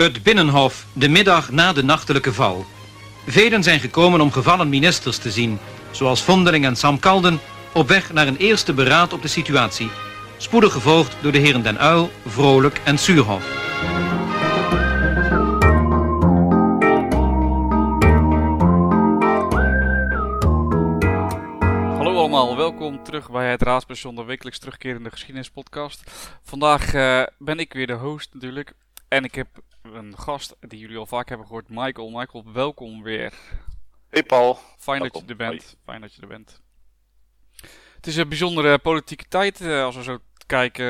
Het Binnenhof, de middag na de nachtelijke val. Velen zijn gekomen om gevallen ministers te zien, zoals Vondeling en Sam Kalden, op weg naar een eerste beraad op de situatie. Spoedig gevolgd door de heren Den Uil, Vrolijk en Suurhof. Hallo allemaal, welkom terug bij het Raadspersoon, de wekelijks terugkerende geschiedenispodcast. Vandaag uh, ben ik weer de host natuurlijk en ik heb een gast die jullie al vaak hebben gehoord, Michael. Michael, welkom weer. Hey Paul. Fijn dat je er bent. Fijn dat je er bent. Het is een bijzondere politieke tijd uh, als we zo kijken.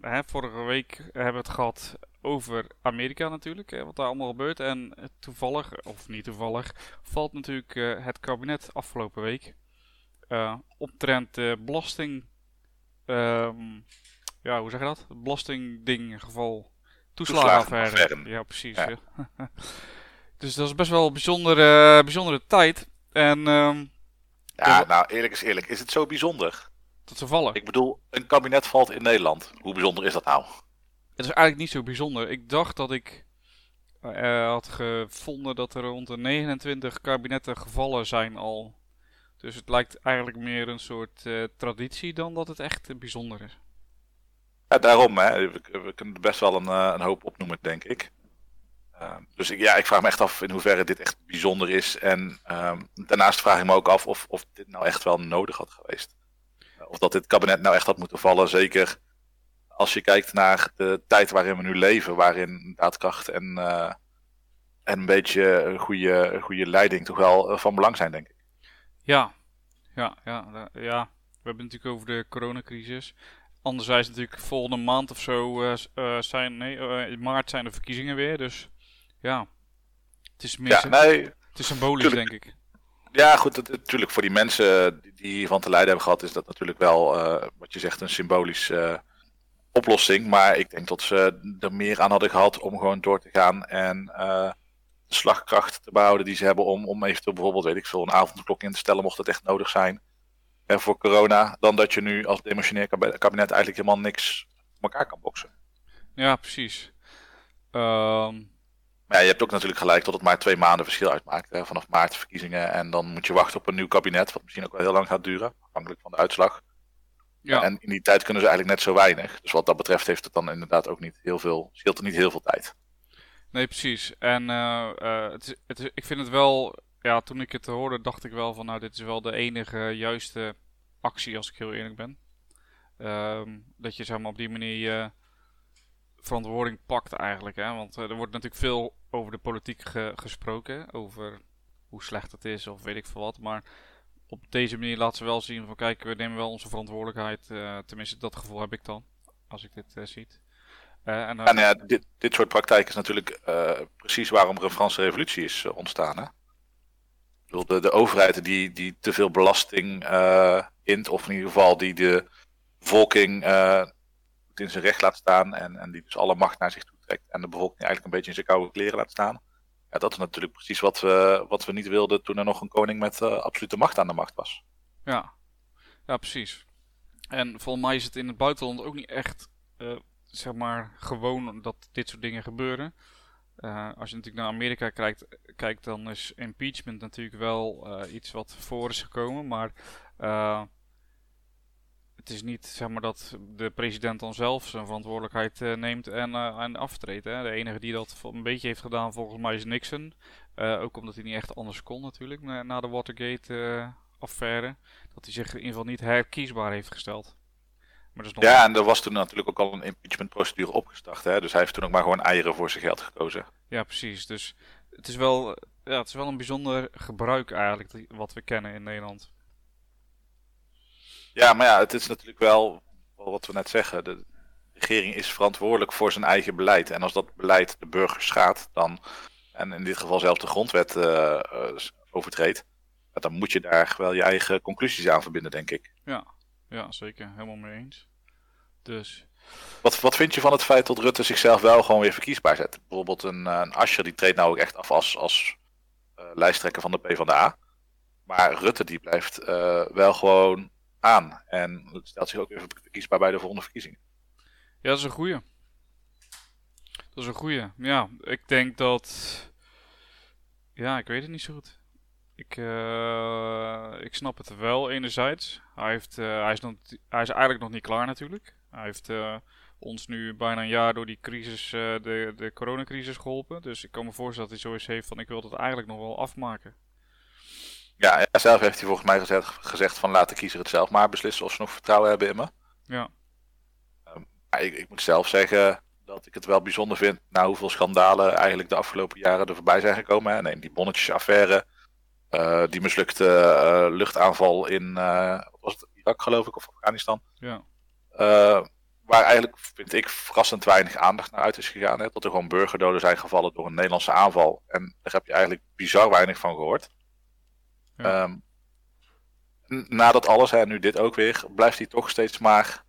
Hè, vorige week hebben we het gehad over Amerika natuurlijk, hè, wat daar allemaal gebeurt. En toevallig, of niet toevallig, valt natuurlijk uh, het kabinet afgelopen week. Uh, omtrent uh, belasting. Um, ja, hoe zeg je dat? Belastingding geval Toeslagenaffaire. Ja, precies. Ja. Ja. dus dat is best wel een bijzondere, bijzondere tijd. En, um, ja, nou eerlijk is eerlijk. Is het zo bijzonder? Dat ze vallen. Ik bedoel, een kabinet valt in Nederland. Hoe bijzonder is dat nou? Het is eigenlijk niet zo bijzonder. Ik dacht dat ik uh, had gevonden dat er rond de 29 kabinetten gevallen zijn al. Dus het lijkt eigenlijk meer een soort uh, traditie dan dat het echt bijzonder is. Ja, daarom, hè. We, kunnen er best wel een, uh, een hoop opnoemen, denk ik. Uh, dus ik, ja, ik vraag me echt af in hoeverre dit echt bijzonder is. En uh, daarnaast vraag ik me ook af of, of dit nou echt wel nodig had geweest. Uh, of dat dit kabinet nou echt had moeten vallen. Zeker als je kijkt naar de tijd waarin we nu leven. Waarin daadkracht en, uh, en een beetje goede, goede leiding toch wel van belang zijn, denk ik. Ja, ja, ja, ja. We hebben het natuurlijk over de coronacrisis. Anderzijds natuurlijk volgende maand of zo uh, uh, zijn, nee, uh, in maart zijn de verkiezingen weer. Dus ja, het is meer ja, nee, het is symbolisch denk ik. Ja, goed, natuurlijk voor die mensen die hiervan te lijden hebben gehad, is dat natuurlijk wel, wat je zegt, een symbolische oplossing. Maar ik denk dat ze er meer aan hadden gehad om gewoon door te gaan en de slagkracht te behouden die ze hebben om, om eventueel bijvoorbeeld, weet ik veel, een avondklok in te stellen mocht het echt nodig zijn uh, voor corona, dan dat je nu als demissionair kabinet eigenlijk helemaal niks op elkaar kan boksen. Ja, precies. Um... Maar ja, je hebt ook natuurlijk gelijk dat het maar twee maanden verschil uitmaakt. Hè, vanaf maart verkiezingen en dan moet je wachten op een nieuw kabinet, wat misschien ook wel heel lang gaat duren, afhankelijk van de uitslag. Ja. En in die tijd kunnen ze eigenlijk net zo weinig. Dus wat dat betreft heeft het dan inderdaad ook niet heel veel, scheelt er niet heel veel tijd. Nee, precies. En uh, uh, het is, het is, ik vind het wel ja, toen ik het hoorde, dacht ik wel van nou, dit is wel de enige juiste actie, als ik heel eerlijk ben. Um, dat je zeg maar op die manier je verantwoording pakt eigenlijk. Hè? Want uh, er wordt natuurlijk veel over de politiek ge gesproken, over hoe slecht het is of weet ik veel wat. Maar op deze manier laten ze wel zien van kijk, we nemen wel onze verantwoordelijkheid. Uh, tenminste, dat gevoel heb ik dan, als ik dit ziet. Uh, en, en ja, dit, dit soort praktijk is natuurlijk precies waarom er een Franse revolutie is ontstaan. Hè? De, de overheid die, die te veel belasting uh, int, of in ieder geval die de bevolking uh, in zijn recht laat staan en, en die dus alle macht naar zich toe trekt en de bevolking eigenlijk een beetje in zijn koude kleren laat staan. Ja, dat is natuurlijk precies wat we, wat we niet wilden toen er nog een koning met uh, absolute macht aan de macht was. Ja, ja precies. En volgens mij is het in het buitenland ook niet echt, zeg maar, gewoon dat dit soort dingen gebeuren. Uh, als je natuurlijk naar Amerika kijkt, kijkt dan is impeachment natuurlijk wel uh, iets wat voor is gekomen. Maar uh, het is niet zeg maar, dat de president dan zelf zijn verantwoordelijkheid neemt en, aftreedt. De enige die dat een beetje heeft gedaan volgens mij is Nixon. ook omdat hij niet echt anders kon natuurlijk na, na de Watergate-affaire. dat hij zich in ieder geval niet herkiesbaar heeft gesteld. Maar nog... Ja, en er was toen natuurlijk ook al een impeachmentprocedure opgestart. Hè? Dus hij heeft toen ook maar gewoon eieren voor zijn geld gekozen. Ja, precies. Dus het is wel, ja, het is wel een bijzonder gebruik eigenlijk wat we kennen in Nederland. Ja, maar ja, het is natuurlijk wel wat we net zeggen. De regering is verantwoordelijk voor zijn eigen beleid. En als dat beleid de burgers schaadt, dan, en in dit geval zelf de grondwet uh, overtreedt, dan moet je daar wel je eigen conclusies aan verbinden, denk ik. Ja, ja, zeker. Helemaal mee eens. Dus... Wat, wat vind je van het feit dat Rutte zichzelf wel gewoon weer verkiesbaar zet? Bijvoorbeeld een, een Ascher die treedt nou ook echt af als, als uh, lijsttrekker van de PvdA. Maar Rutte die blijft uh, wel gewoon aan. En stelt zich ook weer verkiesbaar bij de volgende verkiezingen. Ja, dat is een goeie. Dat is een goeie. Ja, ik denk dat... Ja, ik weet het niet zo goed. Ik, uh, ik snap het wel enerzijds. Hij, heeft, uh, hij, is nog, hij is eigenlijk nog niet klaar natuurlijk. Hij heeft uh, ons nu bijna een jaar door die crisis, de, de coronacrisis geholpen. Dus ik kan me voorstellen dat hij zoiets heeft van ik wil het eigenlijk nog wel afmaken. Ja, zelf heeft hij volgens mij gezegd, gezegd van laat de kiezer het zelf maar beslissen of ze nog vertrouwen hebben in me. Ja. Um, ik, ik, moet zelf zeggen dat ik het wel bijzonder vind na hoeveel schandalen eigenlijk de afgelopen jaren er voorbij zijn gekomen. Neem die bonnetjesaffaire, die mislukte uh, luchtaanval in uh, was het Irak geloof ik of Afghanistan. Ja. waar eigenlijk vind ik verrassend weinig aandacht naar uit is gegaan. Hè? Dat er gewoon burgerdoden zijn gevallen door een Nederlandse aanval. En daar heb je eigenlijk bizar weinig van gehoord. Ja. Um, na dat alles, en nu dit ook weer, blijft hij toch steeds maar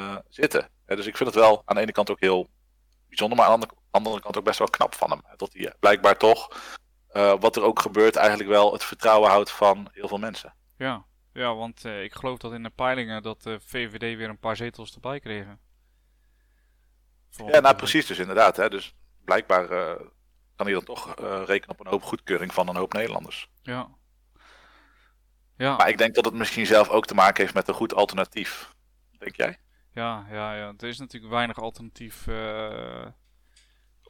uh, zitten. Dus ik vind het wel aan de ene kant ook heel bijzonder, maar aan de andere kant ook best wel knap van hem. Dat hij blijkbaar toch, uh, wat er ook gebeurt, eigenlijk wel het vertrouwen houdt van heel veel mensen. Ja, ja want uh, ik geloof dat in de peilingen dat de VVD weer een paar zetels erbij kregen. ja, nou precies dus inderdaad. Hè. Dus blijkbaar kan hij dan toch rekenen op een hoop goedkeuring van een hoop Nederlanders. Ja, ja. Maar ik denk dat het misschien zelf ook te maken heeft met een goed alternatief. Denk jij? Ja, ja, ja. er is natuurlijk weinig alternatief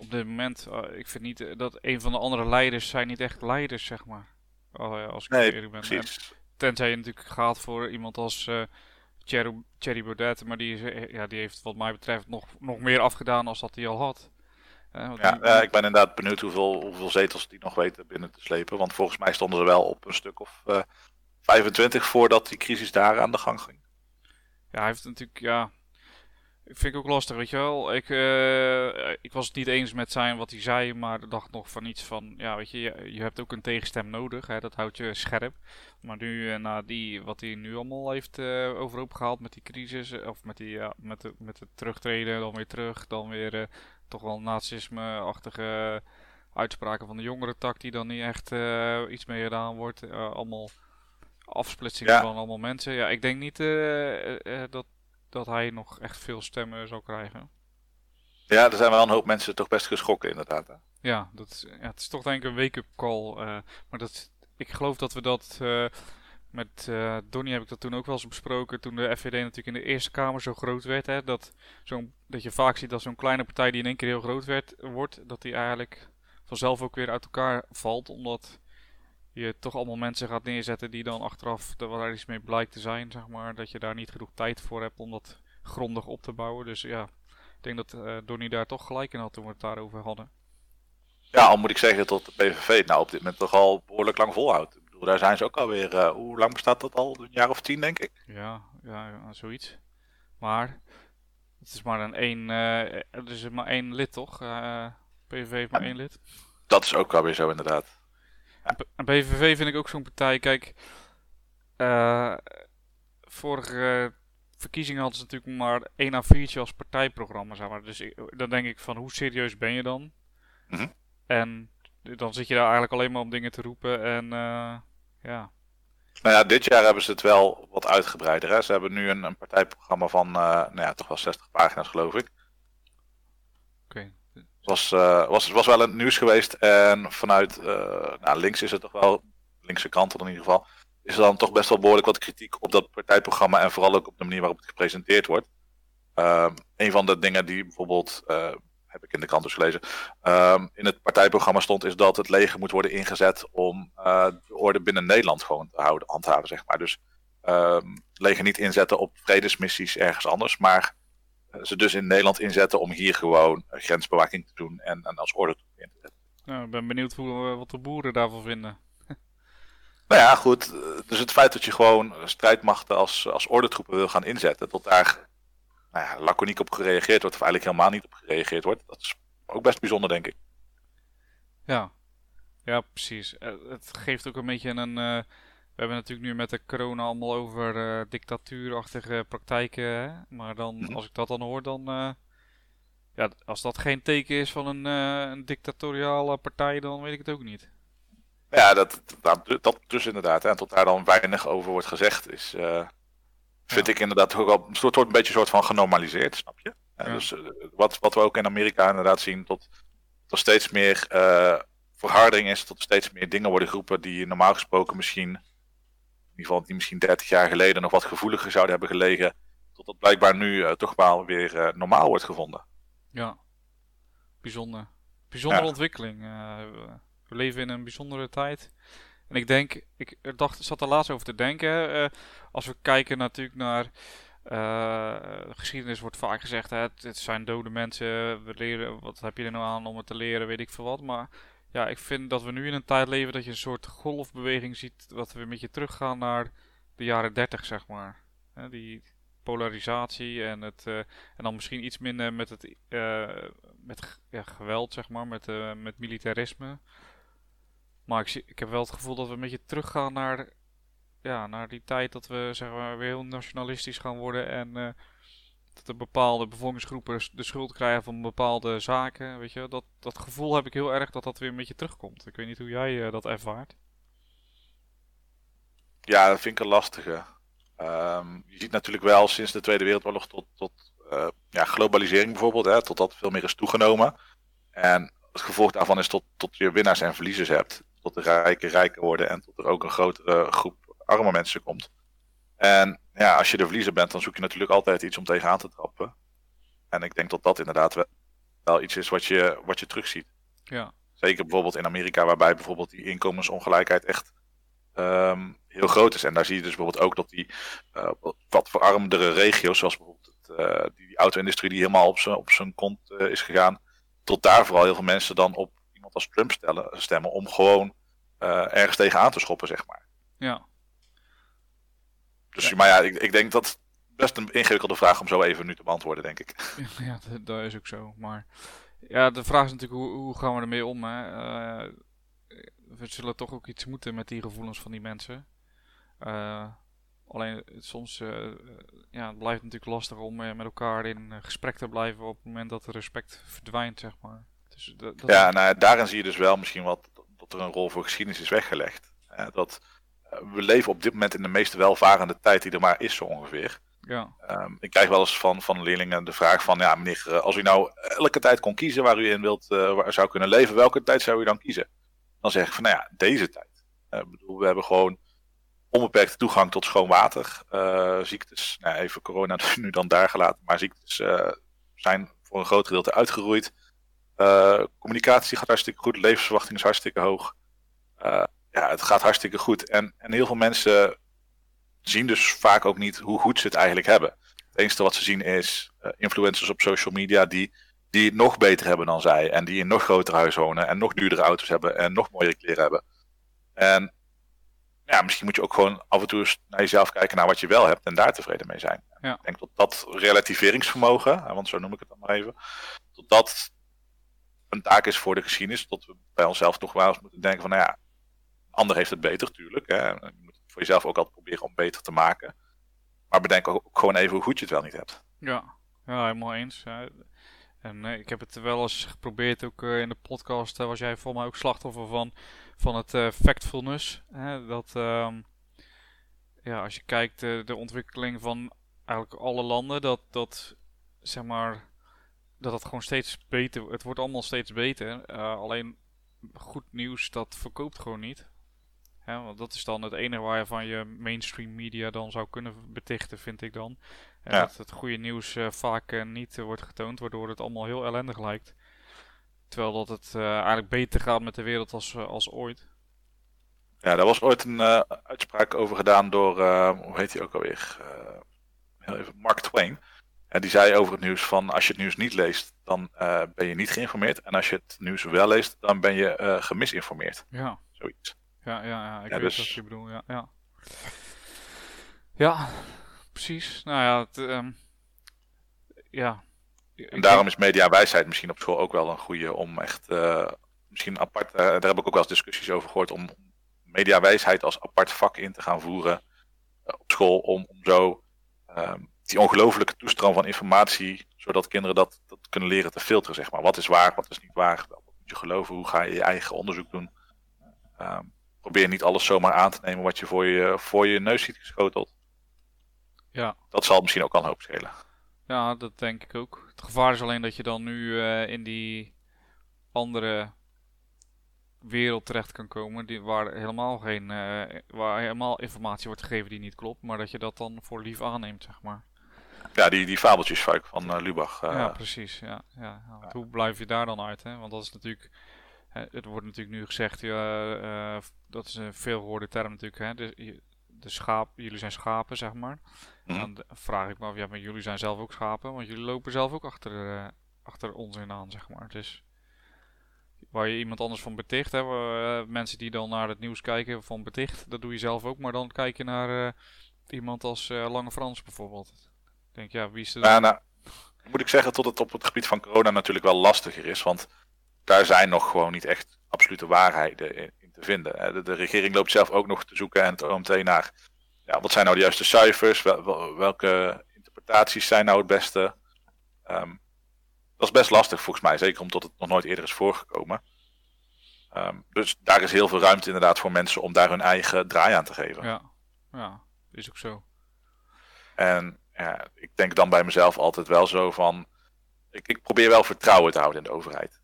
op dit moment. Uh, ik vind niet dat een van de andere leiders zijn niet echt leiders, zeg maar. Uh, als ik nee, eerlijk ben. Precies. tenzij je natuurlijk gaat voor iemand als uh, Thierry, Thierry Baudet, maar die, is, ja, die heeft wat mij betreft nog, nog meer afgedaan als dat hij al had. ja, die, ik ben inderdaad benieuwd hoeveel, hoeveel zetels die nog weten binnen te slepen. Want volgens mij stonden ze wel op een stuk of 25 voordat die crisis daar aan de gang ging. Ja, hij heeft natuurlijk, ja. Ik vind ik ook lastig, weet je wel. Ik, uh, ik was het niet eens met zijn wat hij zei, maar dacht nog van iets van, ja, weet je, je, je hebt ook een tegenstem nodig, hè, dat houdt je scherp. Maar nu, uh, na die, wat hij nu allemaal heeft uh, overhoop gehaald met die crisis, of met, die, ja, met, de, met het terugtreden, dan weer terug, dan weer toch wel nazisme-achtige uitspraken van de jongere tak die dan niet echt iets mee gedaan wordt. allemaal afsplitsing van allemaal mensen. Ja, ik denk niet dat, dat hij nog echt veel stemmen zal krijgen. Ja, er zijn wel een hoop mensen toch best geschrokken inderdaad. Hè? Ja, dat, ja, het is toch denk ik een wake-up call. maar dat, ik geloof dat we dat... met uh, Donnie heb ik dat toen ook wel eens besproken. Toen de FVD natuurlijk in de Eerste Kamer zo groot werd. Hè, dat, zo'n dat je vaak ziet dat zo'n kleine partij die in één keer heel groot werd, wordt. Dat die eigenlijk vanzelf ook weer uit elkaar valt. Omdat je toch allemaal mensen gaat neerzetten die dan achteraf er wel iets mee blijkt te zijn, zeg maar. Dat je daar niet genoeg tijd voor hebt om dat grondig op te bouwen. Dus ja, ik denk dat uh, Donnie daar toch gelijk in had toen we het daarover hadden. Ja, al moet ik zeggen dat de PVV nou op dit moment toch al behoorlijk lang volhoudt. Ik bedoel, daar zijn ze ook alweer, uh, hoe lang bestaat dat al? Een jaar of tien, denk ik? Ja, ja, zoiets. Maar het is maar een één, uh, er is maar één lid toch? PVV heeft maar één lid. Dat is ook alweer zo inderdaad. BVV vind ik ook zo'n partij. Kijk, uh, vorige verkiezingen hadden ze natuurlijk maar één A4'tje als partijprogramma. Zeg maar. Dus ik, dan denk ik van hoe serieus ben je dan? Mhm. En dan zit je daar eigenlijk alleen maar om dingen te roepen. En uh, ja. Nou ja, dit jaar hebben ze het wel wat uitgebreider. Hè? Ze hebben nu een, een partijprogramma van uh, nou ja, toch wel 60 pagina's geloof ik. Was, uh, was, was wel een nieuws geweest. En vanuit uh, nou, links is het toch wel, linkse kant in ieder geval, is er dan toch best wel behoorlijk wat kritiek op dat partijprogramma en vooral ook op de manier waarop het gepresenteerd wordt. Uh, een van de dingen die bijvoorbeeld, uh, heb ik in de krant dus gelezen, ehm, in het partijprogramma stond, is dat het leger moet worden ingezet om de orde binnen Nederland gewoon te houden, handhaven, zeg maar. Dus ehm, leger niet inzetten op vredesmissies ergens anders, maar eh, ze dus in Nederland inzetten om hier gewoon eh, grensbewaking te doen en, en als orde in te zetten. Nou, ik ben benieuwd hoe, wat de boeren daarvan vinden. Nou ja, goed. Dus het feit dat je gewoon strijdmachten als, als ordentroepen wil gaan inzetten, tot daar nou ja, laconiek op gereageerd wordt, of eigenlijk helemaal niet op gereageerd wordt, dat is ook best bijzonder, denk ik. Ja, ja precies. Het geeft ook een beetje een, hebben natuurlijk nu met de corona allemaal over uh, dictatuurachtige praktijken. Hè? Maar dan, mhm. als ik dat dan hoor, dan. Uh, ja, als dat geen teken is van een, uh, een dictatoriale partij, dan weet ik het ook niet. Ja, dat, dat, dat dus inderdaad. En tot daar dan weinig over wordt gezegd, is. Vind ik inderdaad ook al. Het wordt een beetje een soort van genormaliseerd, snap je? Dus wat, wat we ook in Amerika inderdaad zien, tot er steeds meer verharding is, tot steeds meer dingen worden geroepen die normaal gesproken misschien, geval die misschien 30 jaar geleden nog wat gevoeliger zouden hebben gelegen, tot dat blijkbaar nu toch wel weer normaal wordt gevonden. Ja, bijzonder. Bijzondere ontwikkeling. we leven in een bijzondere tijd. En ik denk, ik dacht, zat er laatst over te denken. Als we kijken natuurlijk naar. Uh, geschiedenis wordt vaak gezegd, hè, het, zijn dode mensen. We leren, wat heb je er nou aan om het te leren, weet ik veel wat. Maar ja, ik vind dat we nu in een tijd leven dat je een soort golfbeweging ziet. Dat we een beetje teruggaan naar de jaren 30, zeg maar. die polarisatie en, het, uh, en dan misschien iets minder met het met, ja, geweld, zeg maar, met, met militarisme. Maar ik, zie, ik heb wel het gevoel dat we een beetje teruggaan naar, ja, naar die tijd dat we zeg maar, weer heel nationalistisch gaan worden. En uh, dat de bepaalde bevolkingsgroepen de schuld krijgen van bepaalde zaken. Weet je, dat, dat gevoel heb ik heel erg dat dat weer een beetje terugkomt. Ik weet niet hoe jij uh, dat ervaart. Ja, dat vind ik een lastige. Um, je ziet natuurlijk wel sinds de Tweede Wereldoorlog tot, tot uh, ja, globalisering bijvoorbeeld, hè, tot dat veel meer is toegenomen. En het gevolg daarvan is tot, tot je winnaars en verliezers hebt tot de rijken rijker worden en tot er ook een grotere groep arme mensen komt. En ja, als je de verliezer bent, dan zoek je natuurlijk altijd iets om tegenaan te trappen. En ik denk dat dat inderdaad wel, iets is wat je, wat je terugziet. Ja. Zeker bijvoorbeeld in Amerika, waarbij bijvoorbeeld die inkomensongelijkheid echt um, heel groot is. En daar zie je dus bijvoorbeeld ook dat die uh, wat verarmdere regio's, zoals bijvoorbeeld het, uh, die auto-industrie die helemaal op zijn op zijn kont uh, is gegaan, tot daar vooral heel veel mensen dan op als Trump stellen, stemmen om gewoon ergens tegenaan te schoppen, zeg maar. Ja. Dus, ja. maar ja, ik, ik denk dat best een ingewikkelde vraag om zo even nu te beantwoorden, denk ik. Ja, dat, dat is ook zo. Maar ja, de vraag is natuurlijk hoe, hoe gaan we ermee om? Hè? Uh, we zullen toch ook iets moeten met die gevoelens van die mensen. Uh, alleen soms uh, ja, het blijft natuurlijk lastig om met elkaar in gesprek te blijven op het moment dat de respect verdwijnt, zeg maar. Dus dat, Ja, nou, daarin zie je dus wel misschien wat dat er een rol voor geschiedenis is weggelegd. dat eh, we leven op dit moment in de meest welvarende tijd die er maar is, zo ongeveer. Ja. Um, ik krijg wel eens van, van leerlingen de vraag van, ja meneer, eh, als u nou elke tijd kon kiezen waar u in wilt, uh, waar zou kunnen leven, welke tijd zou u dan kiezen? Dan zeg ik van, nou ja, deze tijd. Uh, bedoel, we hebben gewoon onbeperkte toegang tot schoon water. Uh, ziektes, nou, even corona nu dan daar gelaten, maar ziektes zijn voor een groot gedeelte uitgeroeid. Communicatie gaat hartstikke goed, levensverwachting is hartstikke hoog. Ja, het gaat hartstikke goed. En, en heel veel mensen zien dus vaak ook niet hoe goed ze het eigenlijk hebben. Het enige wat ze zien is uh, influencers op social media die, die het nog beter hebben dan zij. En die in nog groter huis wonen en nog duurdere auto's hebben en nog mooiere kleren hebben. En ja, misschien moet je ook gewoon af en toe eens naar jezelf kijken naar wat je wel hebt en daar tevreden mee zijn. Ja. Ik denk dat dat relativeringsvermogen, want zo noem ik het dan maar even, dat dat een taak is voor de geschiedenis. Dat we bij onszelf toch wel eens moeten denken van, nou ja, ander heeft het beter, tuurlijk. Hè. Je moet voor jezelf ook altijd proberen om beter te maken. Maar bedenk ook gewoon even hoe goed je het wel niet hebt. Ja, ja helemaal eens. En uh, ik heb het wel eens geprobeerd, ook uh, in de podcast uh, was jij voor mij ook slachtoffer van, van het factfulness. Dat, um, ja, als je kijkt de ontwikkeling van eigenlijk alle landen, dat, dat zeg maar dat het gewoon steeds beter Het wordt allemaal steeds beter. Alleen goed nieuws, dat verkoopt gewoon niet. Want dat is dan het enige waar je mainstream media dan zou kunnen betichten, vind ik dan. En dat het goede nieuws uh, vaak uh, niet wordt getoond, waardoor het allemaal heel ellendig lijkt. Terwijl dat het eigenlijk beter gaat met de wereld als, als ooit. Ja, daar was ooit een uitspraak over gedaan door, hoe heet hij ook alweer? heel even, Mark Twain. En die zei over het nieuws van als je het nieuws niet leest, dan ben je niet geïnformeerd. En als je het nieuws wel leest, dan ben je gemisinformeerd. Ja. Zoiets. Ja, ja, ja. Ik weet dus... wat je bedoelt. Ja, ja. ja precies. Nou ja, het, um, ja. En daarom is mediawijsheid misschien op school ook wel een goede om echt, uh, misschien apart, daar heb ik ook wel eens discussies over gehoord, om mediawijsheid als apart vak in te gaan voeren op school, om, om zo um, die ongelofelijke toestroom van informatie, zodat kinderen dat, dat kunnen leren te filteren, zeg maar. Wat is waar, wat is niet waar, wat moet je geloven, hoe ga je je eigen onderzoek doen. Um, probeer niet alles zomaar aan te nemen wat je voor je, voor je neus ziet geschoteld. Ja. Dat zal misschien ook al een hoop schelen. Ja, dat denk ik ook. Het gevaar is alleen dat je dan nu eh, in die andere wereld terecht kan komen, die, waar, helemaal geen, eh, waar helemaal informatie wordt gegeven die niet klopt, maar dat je dat dan voor lief aanneemt, zeg maar. Ja, die, die fabeltjes van uh, Lubach. ja, precies. Ja, ja. Hoe blijf je daar dan uit? Hè? Want dat is natuurlijk, het wordt natuurlijk nu gezegd, ja, dat is een veelgehoorde term natuurlijk, hè? De, de schaap, jullie zijn schapen, zeg maar. Mhm. Dan vraag ik me af, ja, maar jullie zijn zelf ook schapen, want jullie lopen zelf ook achter, uh, achter onzin aan, zeg maar. Dus waar je iemand anders van beticht, hè, uh, mensen die dan naar het nieuws kijken van beticht, dat doe je zelf ook, maar dan kijk je naar uh, iemand als Lange Frans bijvoorbeeld. Ik denk, ja, wie is er nou, nou, moet ik zeggen tot het op het gebied van corona natuurlijk wel lastiger is, want daar zijn nog gewoon niet echt absolute waarheden in, in te vinden. De, de, regering loopt zelf ook nog te zoeken en het OMT naar ja, wat zijn nou de juiste cijfers? welke interpretaties zijn nou het beste? Um, dat is best lastig volgens mij, zeker omdat het nog nooit eerder is voorgekomen. Um, dus daar is heel veel ruimte inderdaad voor mensen om daar hun eigen draai aan te geven. Ja, ja is ook zo. En ja, ik denk dan bij mezelf altijd wel zo van, ik, ik probeer wel vertrouwen te houden in de overheid.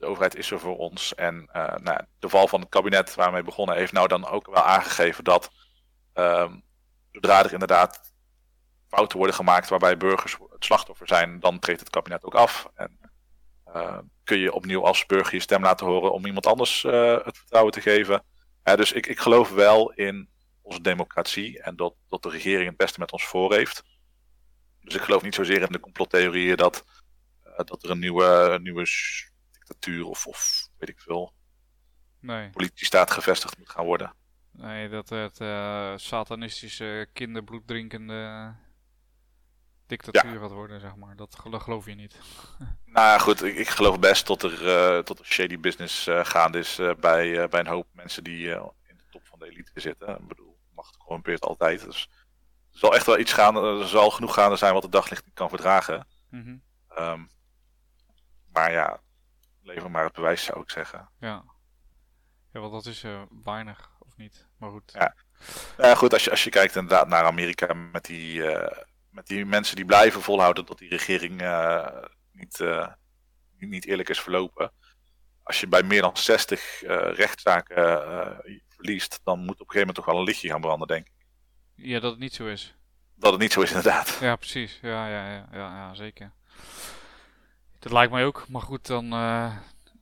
De overheid is er voor ons. En uh, nou, de val van het kabinet waarmee begonnen heeft nou dan ook wel aangegeven dat Um, zodra er inderdaad fouten worden gemaakt waarbij burgers het slachtoffer zijn, dan treedt het kabinet ook af. En uh, kun je opnieuw als burger je stem laten horen om iemand anders uh, het vertrouwen te geven. Dus ik, ik geloof wel in onze democratie en dat, dat de regering het beste met ons voor heeft. Dus ik geloof niet zozeer in de complottheorieën dat, dat er een nieuwe, een nieuwe dictatuur of, of weet ik veel nee. politie staat gevestigd moet gaan worden. Nee, dat het uh, satanistische kinderbloeddrinkende dictatuur gaat worden, zeg maar. Dat, geloof je niet. nou ja, goed, ik, ik, geloof best dat er, uh, tot er shady business uh, gaande is bij, bij een hoop mensen die in de top van de elite zitten. Ik bedoel, macht corrumpeert altijd. Dus er zal echt wel iets gaan, er zal genoeg gaande zijn wat de daglicht niet kan verdragen. Mm -hmm. um, maar ja, lever maar het bewijs zou ik zeggen. Ja. Ja, want dat is weinig niet. Maar goed. Ja, ja goed, als je, als je kijkt inderdaad naar Amerika met die, uh, met die mensen die blijven volhouden dat die regering uh, niet, uh, niet eerlijk is verlopen. Als je bij meer dan 60 rechtszaken verliest, dan moet op een gegeven moment toch wel een lichtje gaan branden, denk ik. Ja, dat het niet zo is. Dat het niet zo is, inderdaad. Ja, precies. Ja, ja, ja, ja, ja zeker. Dat lijkt mij ook. Maar goed, dan,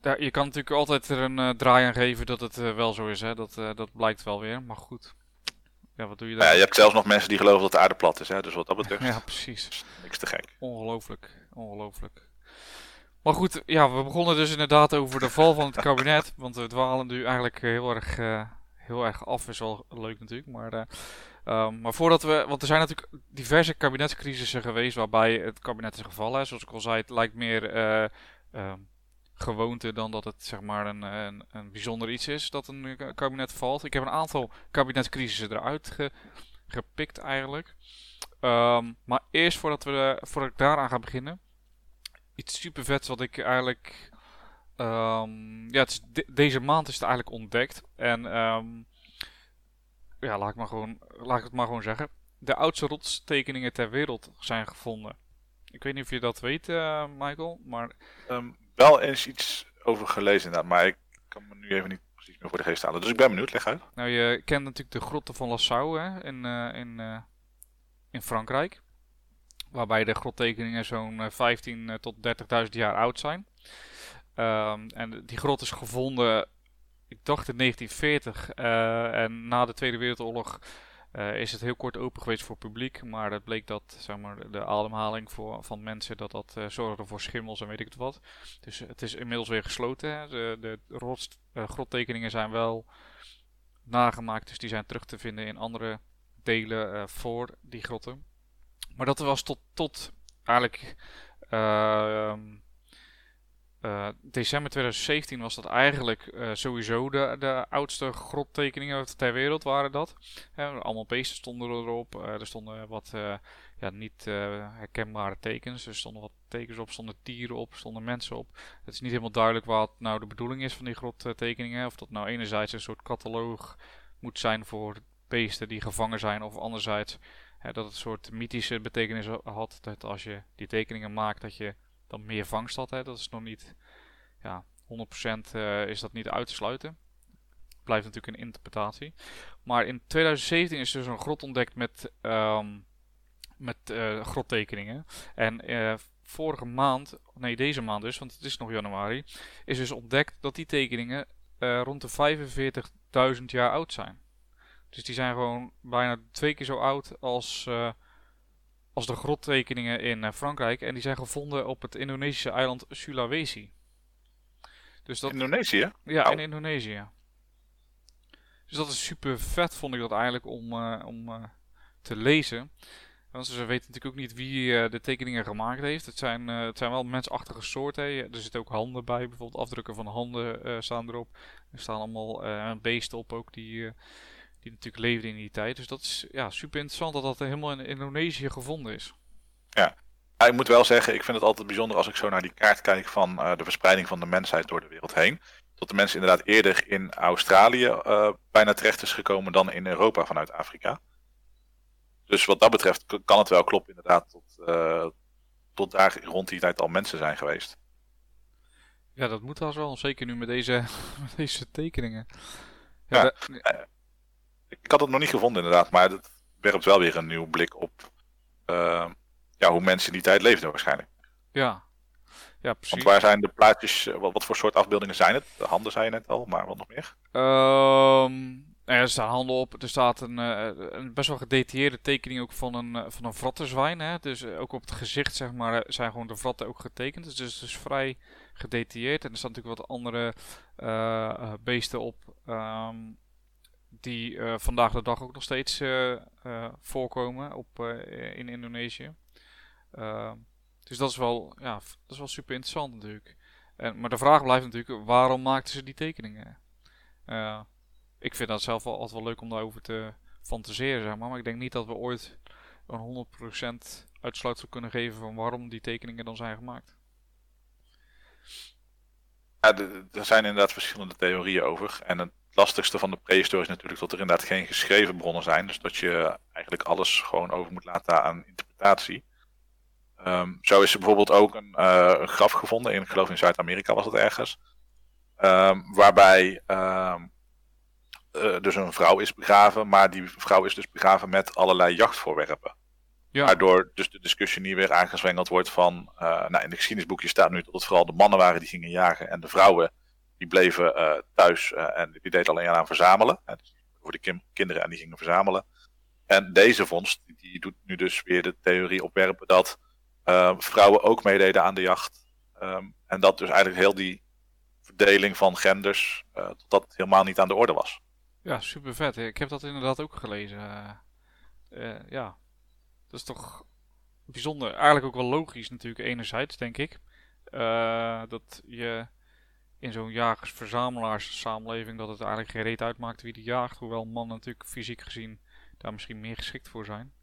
daar, je kan natuurlijk altijd er een uh, draai aan geven dat het uh, wel zo is. Hè? Dat, dat blijkt wel weer. Maar goed. Ja, wat doe je dan? Ja, je hebt zelfs nog mensen die geloven dat de aarde plat is. Hè? Dus wat dat betreft. ja, precies. Niks te gek. Ongelooflijk. Ongelooflijk. Maar goed, ja, we begonnen dus inderdaad over de val van het kabinet. Want we dwalen nu eigenlijk heel erg, heel erg af. Is wel leuk natuurlijk. Maar, um, maar voordat we. Want er zijn natuurlijk diverse kabinetscrisissen geweest waarbij het kabinet is gevallen. Zoals ik al zei, het lijkt meer. Um, gewoonte dan dat het zeg maar een, een, bijzonder iets is dat een kabinet valt. Ik heb een aantal kabinetscrisissen eruit gepikt eigenlijk. Um, maar eerst voordat, we, voordat ik daaraan ga beginnen. Iets super vets wat ik eigenlijk... Ja, deze maand is het eigenlijk ontdekt. En ja, laat ik, maar gewoon, laat ik het maar gewoon zeggen. De oudste rotstekeningen ter wereld zijn gevonden. Ik weet niet of je dat weet, uh, Michael, maar... Um, wel eens iets over gelezen inderdaad, maar ik kan me nu even niet precies meer voor de geest halen. Dus ik ben benieuwd, leg uit. Nou, je kent natuurlijk de grotten van Lassau hè, in, uh, in, uh, in Frankrijk. Waarbij de grottekeningen zo'n 15 tot 30.000 jaar oud zijn. Um, en die grot is gevonden, ik dacht in 1940. en na de Tweede Wereldoorlog uh, is het heel kort open geweest voor publiek, maar het bleek dat zeg maar, de ademhaling voor, van mensen dat dat uh, zorgde voor schimmels en weet ik het wat. Dus het is inmiddels weer gesloten. De, de rots, grottekeningen zijn wel nagemaakt, dus die zijn terug te vinden in andere delen voor die grotten. Maar dat was tot, tot eigenlijk uh, december 2017 was dat eigenlijk uh, sowieso de, de oudste grottekeningen ter wereld waren dat. Allemaal beesten stonden erop. er stonden wat ja, niet herkenbare tekens. Er stonden wat tekens op, stonden dieren op, stonden mensen op. Het is niet helemaal duidelijk wat nou de bedoeling is van die grottekeningen. Of dat nou enerzijds een soort catalogus moet zijn voor beesten die gevangen zijn. Of anderzijds dat het een soort mythische betekenis had. Dat als je die tekeningen maakt, dat je dan meer vangst had. Hè. Dat is nog niet, ja, 100% uh, is dat niet uit te sluiten. Blijft natuurlijk een interpretatie. Maar in 2017 is dus een grot ontdekt met, um, met uh, grottekeningen. En uh, vorige maand, nee deze maand dus, want het is nog januari, is dus ontdekt dat die tekeningen rond de 45.000 jaar oud zijn. Dus die zijn gewoon bijna twee keer zo oud als, als de grottekeningen in uh, Frankrijk. En die zijn gevonden op het Indonesische eiland Sulawesi. Dus dat, Indonesië? Ja, oh. in Indonesië. Dus dat is super vet, vond ik dat eigenlijk om, om te lezen. Want ze weten natuurlijk ook niet wie uh, de tekeningen gemaakt heeft. Het zijn, het zijn wel mensachtige soorten. Er zitten ook handen bij, bijvoorbeeld afdrukken van handen staan erop. Er staan allemaal beesten op ook die, die natuurlijk leefden in die tijd. Dus dat is ja, super interessant dat dat helemaal in Indonesië gevonden is. Ja. ja ik moet wel zeggen, ik vind het altijd bijzonder als ik zo naar die kaart kijk van de verspreiding van de mensheid door de wereld heen. Dat de mensen inderdaad eerder in Australië bijna terecht is gekomen dan in Europa vanuit Afrika. Dus wat dat betreft kan het wel kloppen inderdaad tot, uh, tot daar rond die tijd al mensen zijn geweest. Ja, dat moet wel wel. Zeker nu met deze, met deze tekeningen. Ja, ja eh, ik had het nog niet gevonden inderdaad, maar het werpt wel weer een nieuw blik op uh, ja, hoe mensen in die tijd leefden waarschijnlijk. Ja, ja precies. Want waar zijn de plaatjes, wat, wat voor soort afbeeldingen zijn het? De handen zei je net al, maar wat nog meer? Um, nou er staan handen op. Er staat een, uh, een, best wel gedetailleerde tekening ook van een, van een vrattenzwijn. Hè? Dus ook op het gezicht zeg maar, zijn gewoon de vratten ook getekend. Dus het is dus vrij gedetailleerd. En er staan natuurlijk wat andere beesten op. Um, die vandaag de dag ook nog steeds voorkomen op, in Indonesië. Ehm, dus dat is, wel, ja, dat is wel super interessant natuurlijk. En, maar de vraag blijft natuurlijk, waarom maakten ze die tekeningen? ik vind dat zelf wel altijd wel leuk om daarover te fantaseren, zeg maar. Maar ik denk niet dat we ooit een 100% uitsluitsel kunnen geven van waarom die tekeningen dan zijn gemaakt. Ja, er zijn inderdaad verschillende theorieën over. En het lastigste van de prehistorie is natuurlijk dat er inderdaad geen geschreven bronnen zijn. Dus dat je eigenlijk alles gewoon over moet laten aan interpretatie. Um, zo is er bijvoorbeeld ook een, uh, een graf gevonden, in, ik geloof in Zuid-Amerika was het ergens. Um, waarbij um, uh, dus een vrouw is begraven, maar die vrouw is dus begraven met allerlei jachtvoorwerpen. Ja. Waardoor dus de discussie niet weer aangezwengeld wordt van, uh, nou in de geschiedenisboekje staat nu dat het vooral de mannen waren die gingen jagen en de vrouwen die bleven uh, thuis en die deden alleen aan verzamelen. Dus voor de kinderen en die gingen verzamelen. En deze vondst, die, doet nu dus weer de theorie opwerpen dat vrouwen ook meededen aan de jacht. Um, en dat dus eigenlijk heel die verdeling van genders, dat dat helemaal niet aan de orde was. Ja, super vet. Ik heb dat inderdaad ook gelezen. Ja, dat is toch bijzonder. Eigenlijk ook wel logisch natuurlijk enerzijds, denk ik. Dat je in zo'n jagers-verzamelaars samenleving dat het eigenlijk geen reet uitmaakt wie die jaagt. Hoewel mannen natuurlijk fysiek gezien daar misschien meer geschikt voor zijn.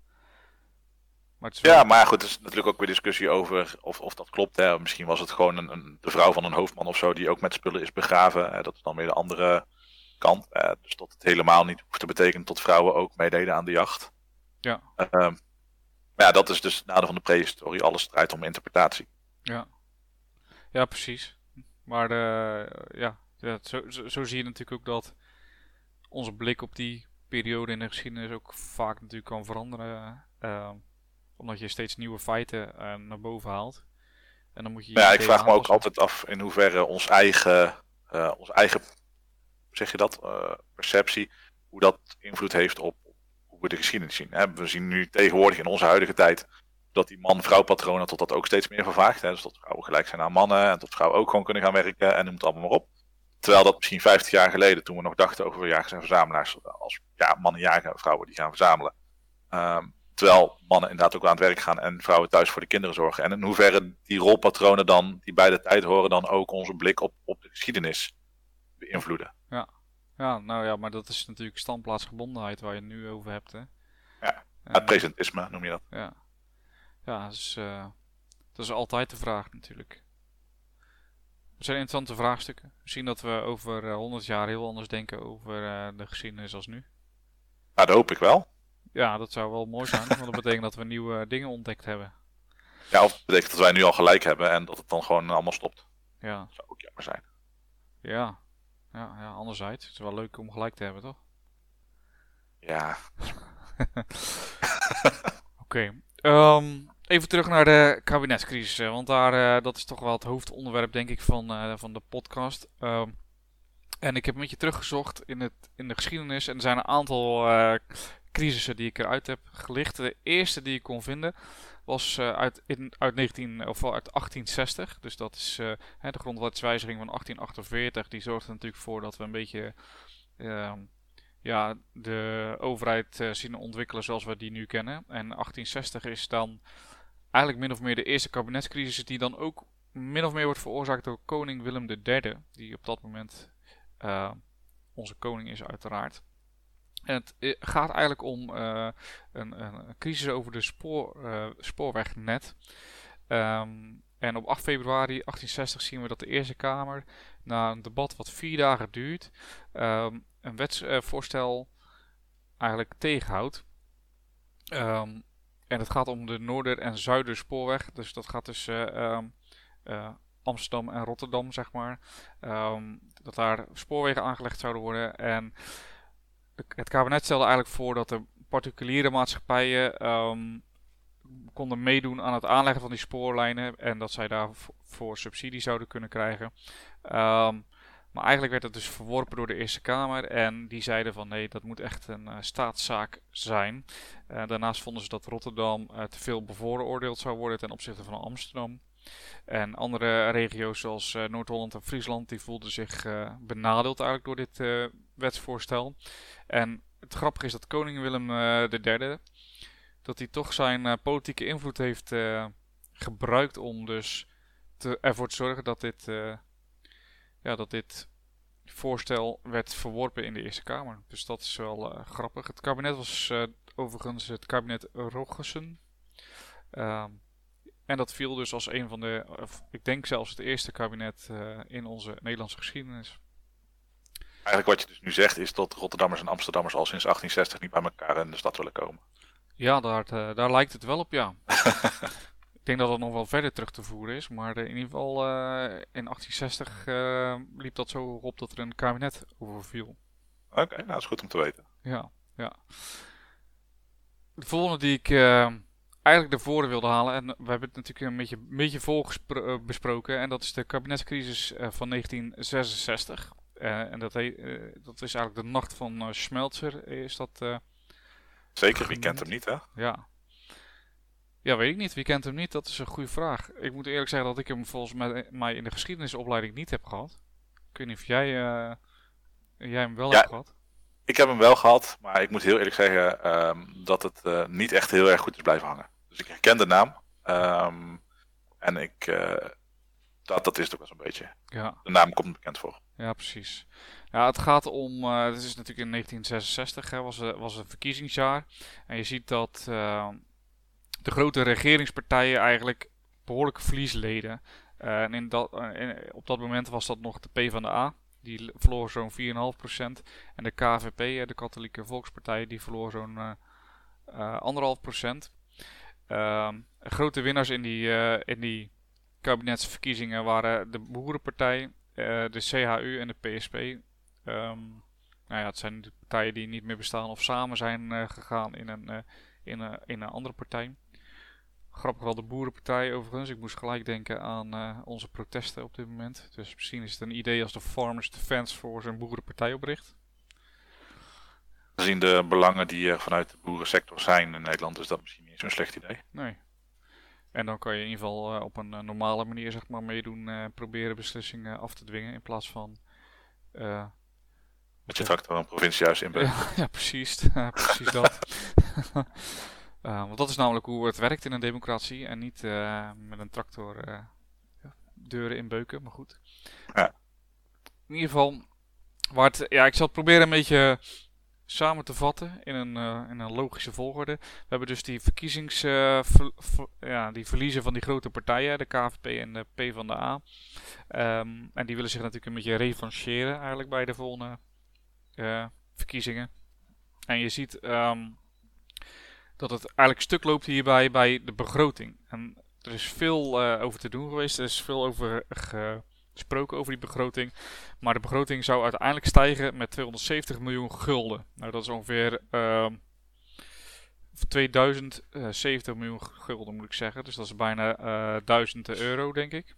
Maar Ja, maar goed, er is natuurlijk ook weer discussie over of, of dat klopt. Hè. Misschien was het gewoon een, een, de vrouw van een hoofdman of zo die ook met spullen is begraven. Hè. Dat is dan weer de andere kant. Dus dat het helemaal niet hoeft te betekenen dat vrouwen ook meededen aan de jacht. Ja. Uh, maar ja, dat is dus het nadeel van de prehistorie. Alles draait om interpretatie. Ja, ja precies. Maar de, ja, zo, zo, zo, zie je natuurlijk ook dat onze blik op die periode in de geschiedenis ook vaak natuurlijk kan veranderen. Uh, omdat je steeds nieuwe feiten naar boven haalt. En dan moet je. Ja, ik vraag me ook altijd af in hoeverre ons eigen, uh, ons eigen zeg je dat, uh, perceptie, hoe dat invloed heeft op hoe we de geschiedenis zien. Hè? We zien nu tegenwoordig in onze huidige tijd dat die man-vrouw patronen tot dat ook steeds meer vervaagt. Hè? Dus dat vrouwen gelijk zijn aan mannen en dat vrouwen ook gewoon kunnen gaan werken en noem het allemaal maar op. Terwijl dat misschien 50 jaar geleden, toen we nog dachten over jagers en verzamelaars, als ja, mannen jagen en vrouwen die gaan verzamelen. Um, terwijl mannen inderdaad ook aan het werk gaan en vrouwen thuis voor de kinderen zorgen. En in hoeverre die rolpatronen dan, die bij de tijd horen, dan ook onze blik op, op de geschiedenis beïnvloeden. Ja. ja, nou ja, maar dat is natuurlijk standplaatsgebondenheid waar je het nu over hebt. Hè? Ja, het presentisme noem je dat. Ja, ja dus, uh, dat is altijd de vraag natuurlijk. Het zijn interessante vraagstukken. Misschien dat we over uh, 100 jaar heel anders denken over uh, de geschiedenis als nu. Ja, dat hoop ik wel. Ja, dat zou wel mooi zijn, want dat betekent dat we nieuwe dingen ontdekt hebben. Ja, of het betekent dat wij nu al gelijk hebben en dat het dan gewoon allemaal stopt. Ja, Dat zou ook jammer zijn. ja. Ja, ja anderzijds. Het is wel leuk om gelijk te hebben, toch? Ja, Oké. ehm, even terug naar de kabinetscrisis. eh, Want daar, eh, dat is toch wel het hoofdonderwerp, denk ik, van, eh, van de podcast. Ehm, en ik heb een beetje teruggezocht in, het, in de geschiedenis. En er zijn een aantal crisissen die ik eruit heb gelicht. De eerste die ik kon vinden was uit, in, uit, 19, of uit 1860. Dus dat is de grondwetswijziging van 1848. Die zorgt er natuurlijk voor dat we een beetje ehm, ja, de overheid eh, zien ontwikkelen zoals we die nu kennen. En 1860 is dan eigenlijk min of meer de eerste kabinetscrisis die dan ook min of meer wordt veroorzaakt door koning Willem III. Die op dat moment eh, onze koning is uiteraard. En het eh, gaat eigenlijk om eh, een, een crisis over de spoor, spoorwegnet. Ehm, en op 8 februari 1860 zien we dat de Eerste Kamer, na een debat wat vier dagen duurt, ehm, een wetsvoorstel eigenlijk tegenhoudt. Ehm, en het gaat om de Noorder- en Zuiderspoorweg. Dus dat gaat tussen ehm, eh, Amsterdam en Rotterdam, zeg maar. Ehm, dat daar spoorwegen aangelegd zouden worden. En het kabinet stelde eigenlijk voor dat de particuliere maatschappijen ehm, konden meedoen aan het aanleggen van die spoorlijnen. En dat zij daarvoor subsidie zouden kunnen krijgen. Maar eigenlijk werd het dus verworpen door de Eerste Kamer. En die zeiden van nee, dat moet echt een eh, staatszaak zijn. Eh, daarnaast vonden ze dat Rotterdam eh, te veel bevooroordeeld zou worden ten opzichte van Amsterdam. En andere regio's zoals Noord-Holland en Friesland die voelden zich benadeeld eigenlijk door dit wetsvoorstel. En het grappige is dat koning Willem III dat hij toch zijn politieke invloed heeft gebruikt om dus te, ervoor te zorgen dat dit, ja, dat dit voorstel werd verworpen in de Eerste Kamer. Dus dat is wel eh, grappig. Het kabinet was eh, overigens het kabinet Roggesen. Ehm, en dat viel dus als een van de, of ik denk zelfs het eerste kabinet eh, in onze Nederlandse geschiedenis. eigenlijk wat je dus nu zegt is dat Rotterdammers en Amsterdammers al sinds 1860 niet bij elkaar in de stad willen komen. Ja, daar, daar lijkt het wel op, ja. ik denk dat het nog wel verder terug te voeren is, maar eh, in ieder geval eh, in 1860 eh, liep dat zo op dat er een kabinet overviel. Oké, nou dat is goed om te weten. Ja, ja. De volgende die ik eigenlijk naar voren wilde halen, en we hebben het natuurlijk een beetje, een beetje vol besproken, en dat is de kabinetscrisis van 1966. Eh, en dat, dat is eigenlijk de nacht van eh, Schmelzer, is dat... Zeker, wie kent hem niet hè? ja. Ja, weet ik niet. Wie kent hem niet? Dat is een goede vraag. Ik moet eerlijk zeggen dat ik hem volgens mij- in de geschiedenisopleiding niet heb gehad. Ik weet niet of jij, eh, jij hem wel Ja. hebt gehad. Ik heb hem wel gehad, maar ik moet heel eerlijk zeggen ehm, dat het eh, niet echt heel erg goed is blijven hangen. Dus ik herken de naam. ehm, en ik, eh, dat, dat is het ook wel zo'n beetje. Ja, De naam komt bekend voor. ja, precies. Ja, het gaat om. het is natuurlijk in 1966, hè, was, was een verkiezingsjaar. En je ziet dat eh, de grote regeringspartijen eigenlijk behoorlijke verlies leden. Eh, en in dat, eh, op dat moment was dat nog de PvdA. Die l- verloor zo'n 4,5%. En de KVP, eh, de Katholieke Volkspartij, die verloor zo'n eh, 1,5%. Ehm, grote winnaars in die, in die kabinetsverkiezingen waren de Boerenpartij, de CHU en de PSP. Ehm, nou ja, het zijn de partijen die niet meer bestaan of samen zijn gegaan in een, in, een, in een andere partij. Grappig wel de Boerenpartij overigens. Ik moest gelijk denken aan eh, onze protesten op dit moment. Dus misschien is het een idee als de Farmers Defence Force een Boerenpartij opricht. Gezien de belangen die er vanuit de boerensector zijn in Nederland, is dat misschien niet zo'n slecht idee. Nee. En dan kan je in ieder geval eh, op een eh, normale manier zeg maar meedoen, eh, proberen beslissingen af te dwingen in plaats van... eh, Dat je tractor een provinciehuis in bent. Ja, ja, precies. Precies dat. Eh, want dat is namelijk hoe het werkt in een democratie. En niet eh, met een tractor ja, deuren inbeuken, maar goed. Ja. In ieder geval, waar het, ja, ik zal het proberen een beetje samen te vatten in een, eh, in een logische volgorde. We hebben dus die verkiezings... ver- ver- ja, die verliezen van die grote partijen, de KVP en de PvdA. Ehm en die willen zich natuurlijk een beetje revancheren eigenlijk bij de volgende verkiezingen. En je ziet ehm, dat het eigenlijk stuk loopt hierbij bij de begroting. En er is veel over te doen geweest. Er is veel over gesproken over die begroting. Maar de begroting zou uiteindelijk stijgen met 270 miljoen gulden. Nou, dat is ongeveer 2070 miljoen gulden moet ik zeggen. Dus dat is bijna uh, 1000 euro, denk ik.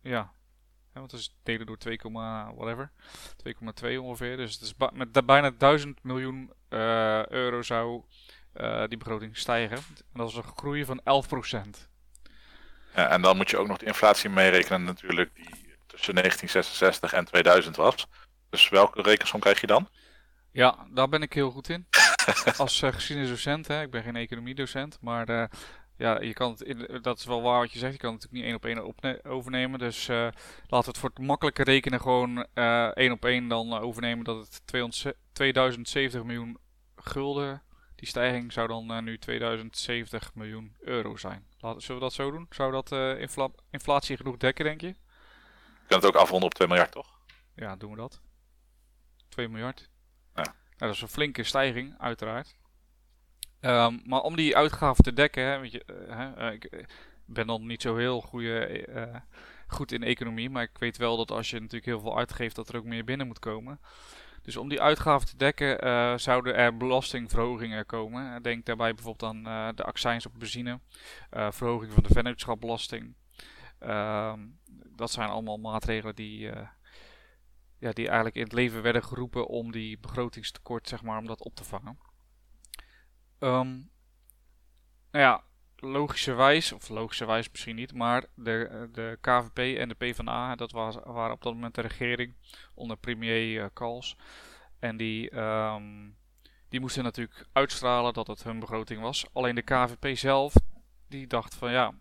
ja. want het is delen door 2, whatever. 2,2 ongeveer. Dus het is met bijna 1000 miljoen uh, euro zou uh, die begroting stijgen. En dat is een groei van 11%. Ja, en dan moet je ook nog de inflatie meerekenen natuurlijk die tussen 1966 en 2000 was. Dus welke rekensom krijg je dan? Ja, daar ben ik heel goed in. Als uh, geschiedenisdocent, hè. ik ben geen economiedocent, maar uh, ja, je kan het dat is wel waar wat je zegt, je kan het natuurlijk niet één op één overnemen. Dus uh, laten we het voor het makkelijke rekenen gewoon één op één dan overnemen dat het 200, 2070 miljoen gulden, die stijging zou dan nu 2070 miljoen euro zijn. Laten, zullen we dat zo doen? Zou dat infla inflatie genoeg dekken, denk je? Je kan het ook afronden op 2 miljard, toch? Ja, doen we dat. 2 miljard. Nou, dat is een flinke stijging, uiteraard. Um, maar om die uitgaven te dekken, hè, weet je, uh, ik ben dan niet zo heel goede, uh, goed in economie, maar ik weet wel dat als je natuurlijk heel veel uitgeeft, dat er ook meer binnen moet komen. Dus om die uitgaven te dekken uh, zouden er belastingverhogingen komen. Denk daarbij bijvoorbeeld aan uh, de accijns op benzine, verhoging van de vennootschapbelasting. Ehm, dat zijn allemaal maatregelen die, ja, die eigenlijk in het leven werden geroepen om die begrotingstekort, zeg maar, om dat op te vangen. Um, nou ja, logischerwijs, of logischerwijs misschien niet, maar de, de KVP en de PvdA, dat was, waren op dat moment de regering onder premier uh, Kals. En die, um, die moesten natuurlijk uitstralen dat het hun begroting was. Alleen de KVP zelf, die dacht van ja,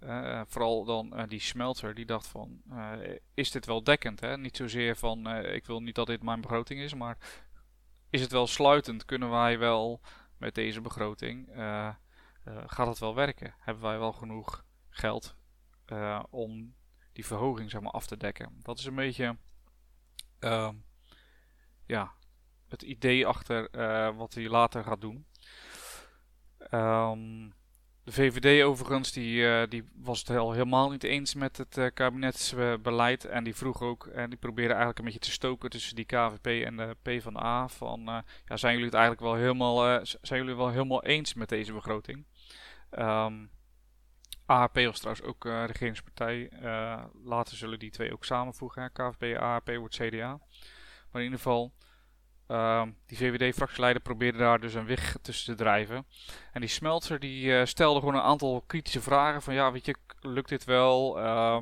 uh, vooral dan uh, die smelter, die dacht van, is dit wel dekkend? Hè? Niet zozeer van, ik wil niet dat dit mijn begroting is, maar is het wel sluitend? Kunnen wij wel met deze begroting, gaat het wel werken? Hebben wij wel genoeg geld om die verhoging zeg maar, af te dekken? Dat is een beetje, ehm, ja, het idee achter wat hij later gaat doen. Um, de VVD overigens, die, die was het al helemaal niet eens met het uh, kabinetsbeleid. En die vroeg ook, en die probeerde eigenlijk een beetje te stoken tussen die KVP en de PvdA. Van, uh, ja, zijn jullie het eigenlijk wel helemaal, zijn jullie wel helemaal eens met deze begroting? Um, ehm, AHP was trouwens ook regeringspartij. later zullen die twee ook samenvoegen. KVP, AHP wordt CDA. Maar in ieder geval, uh, die VVD-fractieleider probeerde daar dus een weg tussen te drijven. En die Smelter die uh, stelde gewoon een aantal kritische vragen. Van ja, weet je, lukt dit wel? Uh,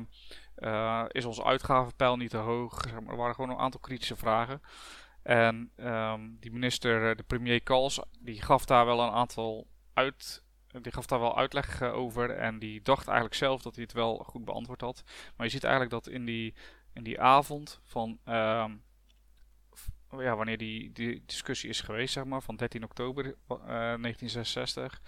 uh, is onze uitgavenpeil niet te hoog? Zeg maar, er waren gewoon een aantal kritische vragen. En die minister, de premier Kals, die gaf daar wel een aantal uit. Die gaf daar wel uitleg over. En die dacht eigenlijk zelf dat hij het wel goed beantwoord had. Maar je ziet eigenlijk dat in die, in die avond van ja, wanneer die, die discussie is geweest, zeg maar, van 13 oktober uh, eh, 1966.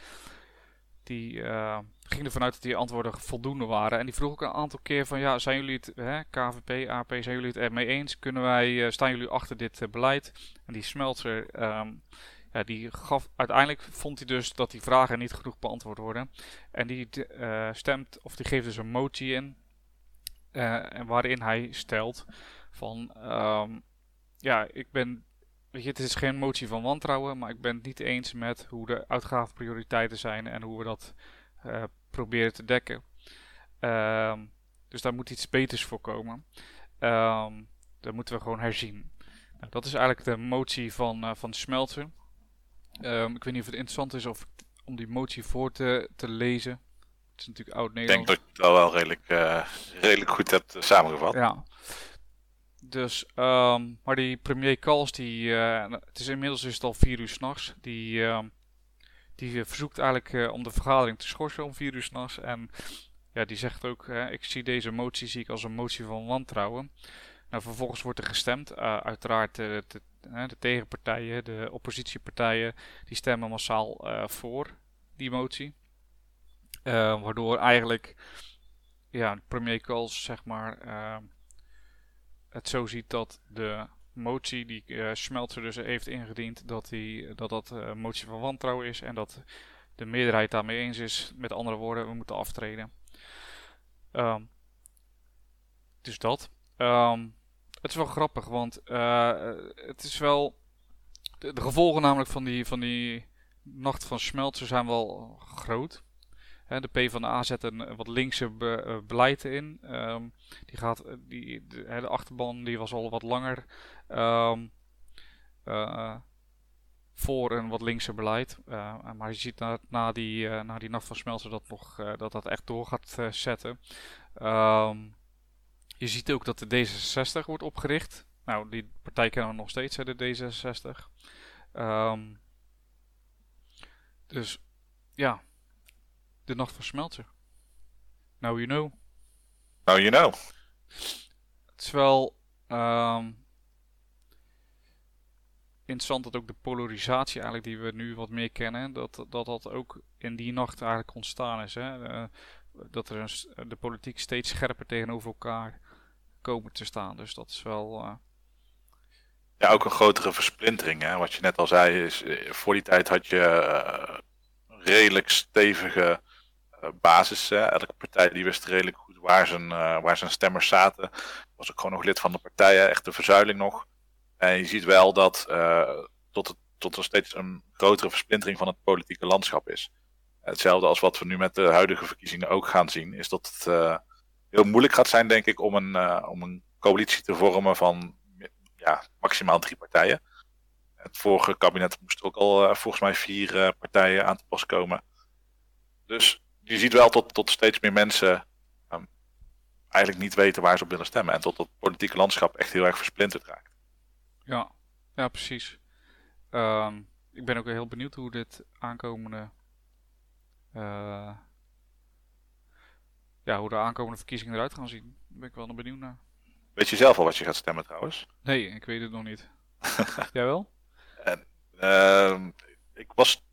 Die uh, ging ervan uit dat die antwoorden voldoende waren. En die vroeg ook een aantal keer van, ja, zijn jullie het, hè, KVP, AP, zijn jullie het ermee eens? Kunnen wij, staan jullie achter dit beleid? En die Smeltzer, um, die gaf, uiteindelijk vond hij dus dat die vragen niet genoeg beantwoord worden. En die stemt, of die geeft dus een motie in, en waarin hij stelt van... Um, ja, ik ben. Weet je, het is geen motie van wantrouwen, maar ik ben het niet eens met hoe de uitgavenprioriteiten zijn en hoe we dat uh, proberen te dekken. Um, dus daar moet iets beters voor komen. Um, dat moeten we gewoon herzien. Nou, dat is eigenlijk de motie van, uh, van Smelter. Um, ik weet niet of het interessant is of, om die motie voor te, te lezen. Het is natuurlijk oud-Nederlands. Ik denk dat je het wel, wel redelijk, uh, redelijk goed hebt samengevat. Ja. Dus, um, maar die premier Kals, die, uh, het is inmiddels is het al vier uur s'nachts, die, uh, die verzoekt eigenlijk uh, om de vergadering te schorsen om vier uur s'nachts. En ja, die zegt ook, ik zie deze motie zie ik als een motie van wantrouwen. Nou, vervolgens wordt er gestemd. uiteraard de, de, de, tegenpartijen, de oppositiepartijen, die stemmen massaal voor die motie. waardoor eigenlijk, ja, premier Kals, zeg maar het zo ziet dat de motie die uh, Smeltzer dus heeft ingediend, dat die, dat, dat motie van wantrouwen is en dat de meerderheid daarmee eens is. Met andere woorden, we moeten aftreden. Um, dus dat. Um, het is wel grappig, want uh, het is wel. De, de, gevolgen namelijk van die, van die nacht van Smeltzer zijn wel groot. Hè, de PvdA zet een wat linkse be, uh, beleid in. Um, die gaat, die, de, de, achterban die was al wat langer um, voor een wat linkse beleid. Maar je ziet na, na, die, na die nacht van Smeltzer dat, nog, dat dat echt door gaat zetten. Um, je ziet ook dat de D66 wordt opgericht. Nou, die partij kennen we nog steeds, hè, de D66. Um, dus ja, de nacht van Smeltzer. Now you know. Now you know. Het is wel um, interessant dat ook de polarisatie eigenlijk die we nu wat meer kennen, dat dat, dat ook in die nacht eigenlijk ontstaan is. Hè? Uh, dat er een, de politiek steeds scherper tegenover elkaar komen te staan. Dus dat is wel. Uh... Ja, ook een grotere versplintering. Hè? Wat je net al zei, is eh, voor die tijd had je uh, redelijk stevige basis. Hè? Elke partij die wist redelijk goed waar zijn, waar zijn stemmers zaten. Was ook gewoon nog lid van de partij, echt de verzuiling nog. En je ziet wel dat tot, het, tot er steeds een grotere versplintering van het politieke landschap is. Hetzelfde als wat we nu met de huidige verkiezingen ook gaan zien, is dat het heel moeilijk gaat zijn, denk ik, om een, uh, om een coalitie te vormen van ja, maximaal drie partijen. Het vorige kabinet moest ook al uh, volgens mij vier uh, partijen aan te pas komen. Dus je ziet wel tot, tot steeds meer mensen um, eigenlijk niet weten waar ze op willen stemmen. En tot het politieke landschap echt heel erg versplinterd raakt. Ja, ja precies. Um, ik ben ook heel benieuwd hoe dit aankomende ja, hoe de aankomende verkiezingen eruit gaan zien. Daar ben ik wel benieuwd naar. Weet je zelf al wat je gaat stemmen trouwens? Nee, ik weet het nog niet. Jij wel? En, uh, ik was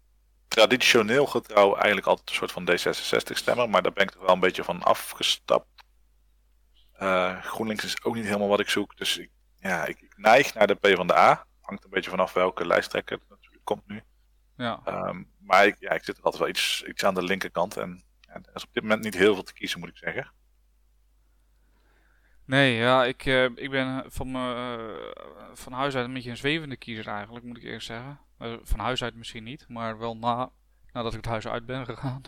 traditioneel getrouw eigenlijk altijd een soort van D66 stemmer, maar daar ben ik er wel een beetje van afgestapt. Uh, GroenLinks is ook niet helemaal wat ik zoek, dus ik, ja, ik, ik neig naar de PvdA. Hangt een beetje vanaf welke lijsttrekker natuurlijk komt nu. Ja. Um, maar ik, ja, ik zit er altijd wel iets, iets aan de linkerkant en er is op dit moment niet heel veel te kiezen, moet ik zeggen. Nee, ja, ik, uh, ik ben van, uh, van huis uit een beetje een zwevende kiezer eigenlijk, moet ik eerst zeggen. Uh, van huis uit misschien niet, maar wel na, nadat ik het huis uit ben gegaan.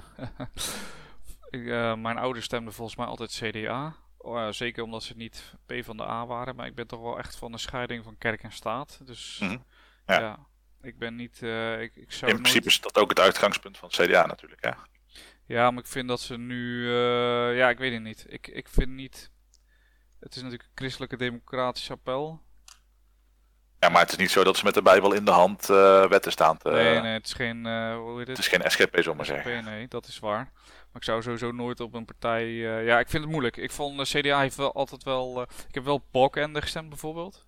ik, mijn ouders stemden volgens mij altijd CDA. Oh, zeker omdat ze niet P van de A waren, maar ik ben toch wel echt van de scheiding van kerk en staat. Dus mm -hmm. ja. ja. ik ben niet... ik, ik zou In principe is dat ook het uitgangspunt van CDA natuurlijk, hè? Ja, maar ik vind dat ze nu. Uh, ja, ik weet het niet. Ik, ik vind niet. Het is natuurlijk een christelijke democratische appel. Ja, maar het is niet zo dat ze met de Bijbel in de hand uh, wetten staan. Te, nee, nee, het is geen. Uh, hoe heet het? het is geen SGP, zomaar zeggen. Nee, dat is waar. Maar ik zou sowieso nooit op een partij. ja, ik vind het moeilijk. Ik vond de CDA heeft wel altijd wel. ik heb wel Balkende gestemd bijvoorbeeld.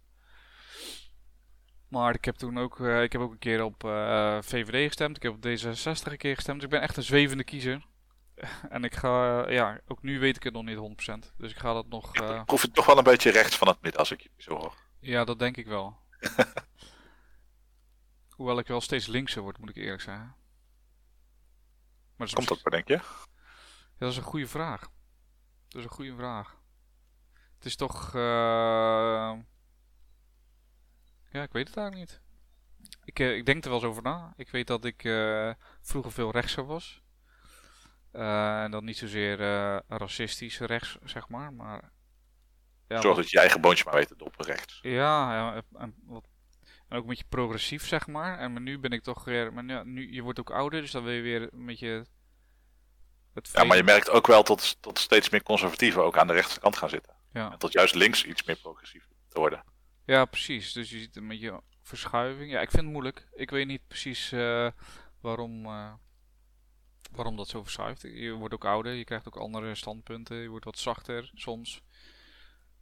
Maar ik heb toen ook, uh, ik heb ook een keer op uh, VVD gestemd. Ik heb op D66 een keer gestemd. Dus ik ben echt een zwevende kiezer. En ik ga, uh, ja, ook nu weet ik het nog niet 100%. Dus ik ga dat nog. Uh... Proef je toch wel een beetje rechts van het midden als ik je zo hoor. Ja, dat denk ik wel. Hoewel ik wel steeds linkser word, moet ik eerlijk zeggen. Maar dat Komt dat maar, denk je? Ja, dat is een goede vraag. Dat is een goede vraag. Het is toch. Uh... Ja, ik weet het eigenlijk niet. Ik, uh, ik denk er wel eens over na. Ik weet dat ik vroeger veel rechtser was. Uh, en dan niet zozeer racistisch rechts, zeg maar. maar ja, Zorg dat je je eigen boontje maar weet te doppen rechts. Ja, ja en, wat, en, ook een beetje progressief, zeg maar. En maar nu ben ik toch weer... Maar nu, nu, je wordt ook ouder, dus dan wil je weer een beetje... Het ja, maar je merkt ook wel tot, tot steeds meer conservatieven ook aan de rechterkant gaan zitten. Ja. En tot juist links iets meer progressief te worden. Ja, precies. Dus je ziet een beetje verschuiving. Ja, ik vind het moeilijk. Ik weet niet precies uh, waarom, waarom dat zo verschuift. Je wordt ook ouder, je krijgt ook andere standpunten. Je wordt wat zachter soms.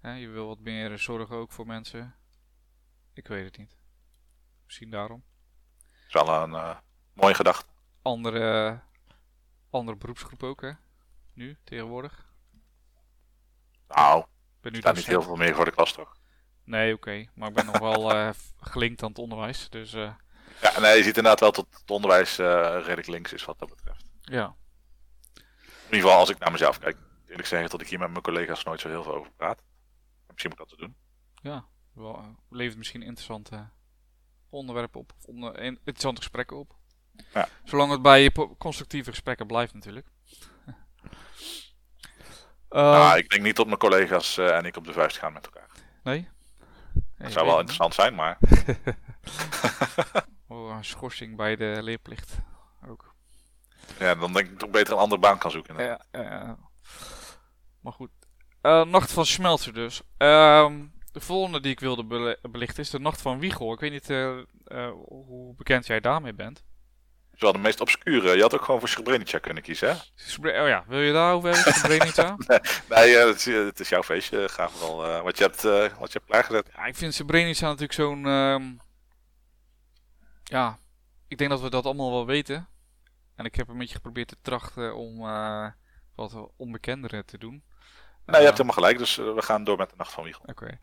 je wil wat meer zorgen ook voor mensen. Ik weet het niet. Misschien daarom. Dat is wel een uh, mooie gedachte. Andere, andere beroepsgroep ook, hè? Nu, tegenwoordig. Nou, er staat niet heel veel meer voor de klas, toch? Nee, oké. Maar ik ben nog wel eh, gelinkt aan het onderwijs. Dus eh, Ja, nee, je ziet inderdaad wel dat het onderwijs redelijk links is wat dat betreft. Ja. In ieder geval als ik naar mezelf kijk. Eerlijk zeggen dat ik hier met mijn collega's nooit zo heel veel over praat. Misschien moet ik dat te doen. Ja, wel, eh, levert misschien interessante onderwerpen op. Of onder, in- interessante gesprekken op. Ja. Zolang het bij constructieve gesprekken blijft natuurlijk. Nou, ik denk niet dat mijn collega's eh, en ik op de vuist gaan met elkaar. nee? Dat zou wel interessant zijn, maar Oh, een schorsing bij de leerplicht. Ja, dan denk ik ik beter een andere baan kan zoeken. Ja, ja. Maar goed. Eh, Nacht van Smelter dus. Ehm, de volgende die ik wilde belichten is de Nacht van Wiegel. Ik weet niet eh, eh, hoe bekend jij daarmee bent. Het is wel de meest obscure. Je had ook gewoon voor Srebrenica kunnen kiezen, hè? Oh ja, wil je daarover hebben? Srebrenica? Nee, het, is, het is jouw feestje. Ga vooral eh, wat, je hebt, eh, wat je hebt klaargezet. Ja, ik vind Srebrenica natuurlijk zo'n... ehm, ja, ik denk dat we dat allemaal wel weten. En ik heb een beetje geprobeerd te trachten om eh, wat onbekendere te doen. Nee, je Eh, hebt helemaal gelijk. Dus eh, we gaan door met de Nacht van Wiegel. Oké.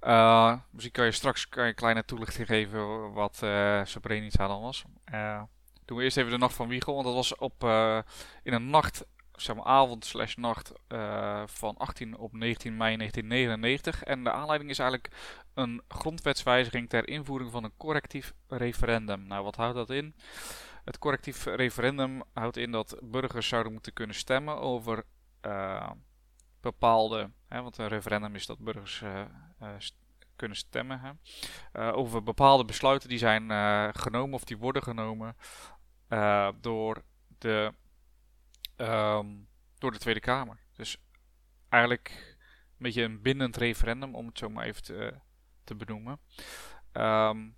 Eh, misschien kan je straks kan je een kleine toelichting geven wat eh Srebrenica dan was. Eh, doen we eerst even de nacht van Wiegel, want dat was op eh, in een nacht, zeg maar avond slash nacht eh, van 18 op 19 mei 1999. En de aanleiding is eigenlijk een grondwetswijziging ter invoering van een correctief referendum. Nou, wat houdt dat in? Het correctief referendum houdt in dat burgers zouden moeten kunnen stemmen over eh, bepaalde, hè, want een referendum is dat burgers eh, eh, kunnen stemmen hè, over bepaalde besluiten die zijn genomen of die worden genomen door, de, ehm, door de Tweede Kamer. Dus eigenlijk een beetje een bindend referendum, om het zo maar even te, te benoemen. Ehm,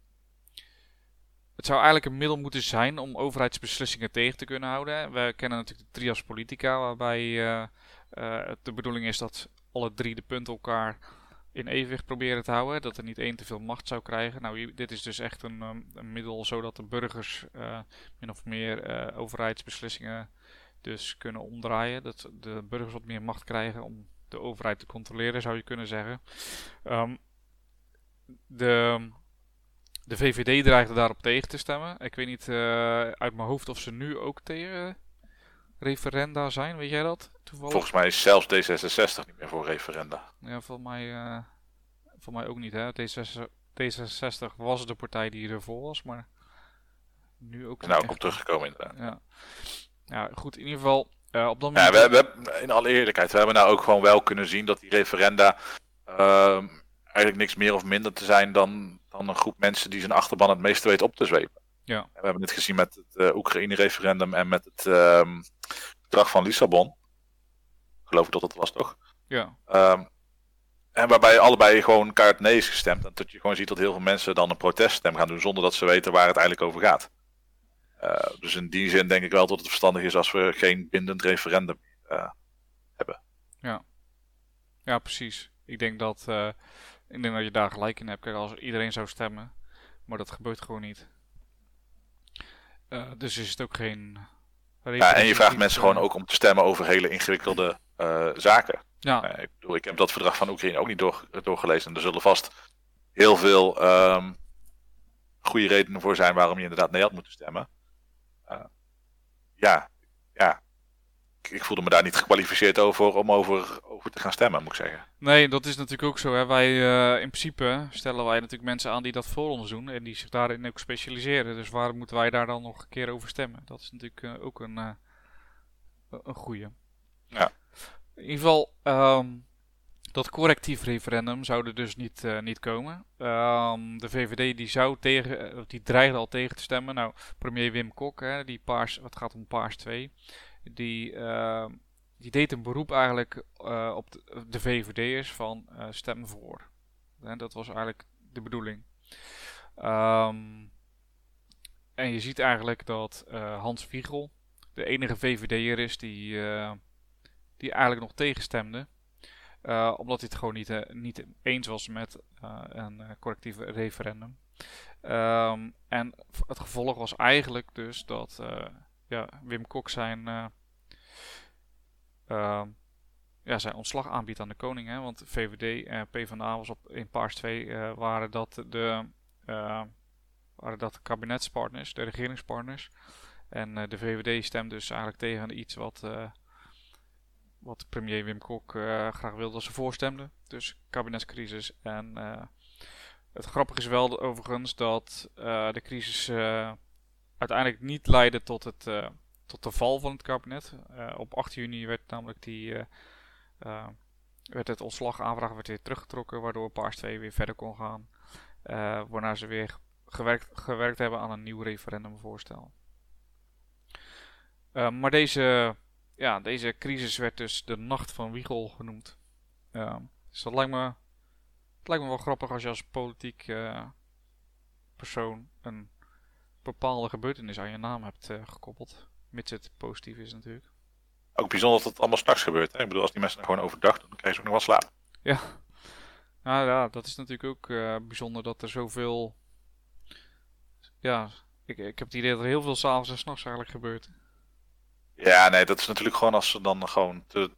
het zou eigenlijk een middel moeten zijn om overheidsbeslissingen tegen te kunnen houden. We kennen natuurlijk de trias politica, waarbij eh, de bedoeling is dat alle drie de punten elkaar in evenwicht proberen te houden. Dat er niet één te veel macht zou krijgen. Nou, dit is dus echt een, ehm, een middel zodat de burgers eh, min of meer overheidsbeslissingen dus kunnen omdraaien. Dat de burgers wat meer macht krijgen om de overheid te controleren, zou je kunnen zeggen. Ehm, de, de VVD dreigde daarop tegen te stemmen. Ik weet niet eh, uit mijn hoofd of ze nu ook tegen referenda zijn. Weet jij dat? Toevallig? Volgens mij is zelfs D66 niet meer voor referenda. Ja, voor mij, eh voor mij ook niet. Hè. D66, D66 was de partij die ervoor was, maar nu ook nou echt. op teruggekomen inderdaad. Ja. ja, goed. In ieder geval, eh, op dat Ja, moment... we, we hebben, in alle eerlijkheid, we hebben nou ook gewoon wel kunnen zien dat die referenda ehm, eigenlijk niks meer of minder te zijn dan, dan een groep mensen die zijn achterban het meeste weet op te zwepen. Ja. We hebben het gezien met het eh, Oekraïne-referendum en met het verdrag van Lissabon. Geloof ik dat dat was, toch? Ja, Ehm, en waarbij allebei gewoon kaart nee is gestemd. En dat je gewoon ziet dat heel veel mensen dan een proteststem gaan doen zonder dat ze weten waar het eigenlijk over gaat. Eh, dus in die zin denk ik wel dat het verstandig is als we geen bindend referendum eh, ja, precies. Ik denk dat, ik denk dat je daar gelijk in hebt. Kijk, als iedereen zou stemmen, maar dat gebeurt gewoon niet. Eh, dus is het ook geen... Ja, en je vraagt mensen gewoon ook om te stemmen over hele ingewikkelde eh, zaken. Ja, Eh, ik bedoel, ik heb dat verdrag van Oekraïne ook niet door, doorgelezen. En er zullen vast heel veel ehm, goede redenen voor zijn waarom je inderdaad nee had moeten stemmen. Ja, ja. Ik, ik voelde me daar niet gekwalificeerd over om over, over te gaan stemmen, moet ik zeggen. Nee, dat is natuurlijk ook zo. Hè. Wij, eh, in principe stellen wij natuurlijk mensen aan die dat voor ons doen en die zich daarin ook specialiseren. Dus waarom moeten wij daar dan nog een keer over stemmen? Dat is natuurlijk eh, ook een, eh, een goede. Ja. In ieder geval, ehm, dat correctief referendum zou er dus niet, niet komen. Ehm, de VVD die zou tegen, die dreigde al tegen te stemmen. Nou, premier Wim Kok, hè, die paars, wat gaat om paars 2, die, ehm, die deed een beroep eigenlijk eh, op de, de VVD'ers van eh, stem voor. Dat was eigenlijk de bedoeling. Ehm, en je ziet eigenlijk dat eh, Hans Wiegel de enige VVD'er is die, eh, die eigenlijk nog tegenstemde. Eh, omdat hij het gewoon niet, eh, niet eens was met eh, een eh, correctief referendum. Ehm, en het gevolg was eigenlijk dus dat eh, ja, Wim Kok zijn, eh, ja, zijn ontslag aanbiedt aan de koning. Hè? Want VVD en PvdA was op, in Paars 2 waren dat de waren dat de kabinetspartners, de regeringspartners. En de VVD stemt dus eigenlijk tegen iets wat, wat premier Wim Kok graag wilde dat ze voorstemden. Dus kabinetscrisis. En het grappige is wel overigens dat de crisis uiteindelijk niet leidde tot, het, uh, tot de val van het kabinet. Uh, op 8 juni werd namelijk die, uh, werd het ontslagaanvraag werd weer teruggetrokken, waardoor Paars 2 weer verder kon gaan. waarna ze weer gewerkt, gewerkt hebben aan een nieuw referendumvoorstel. maar deze, ja, deze crisis werd dus de nacht van Wiegel genoemd. dus dat lijkt me, het lijkt me wel grappig als je als politiek persoon een bepaalde gebeurtenis aan je naam hebt gekoppeld. Mits het positief is natuurlijk. Ook bijzonder dat het allemaal straks gebeurt. Hè? Ik bedoel, als die mensen gewoon overdag doen, dan krijgen ze ook nog wel slaap. Ja. Nou ja, dat is natuurlijk ook uh, bijzonder dat er zoveel... Ja, ik, ik heb het idee dat er heel veel s'avonds en s'nachts eigenlijk gebeurt. Ja, nee, dat is natuurlijk gewoon als er dan gewoon te,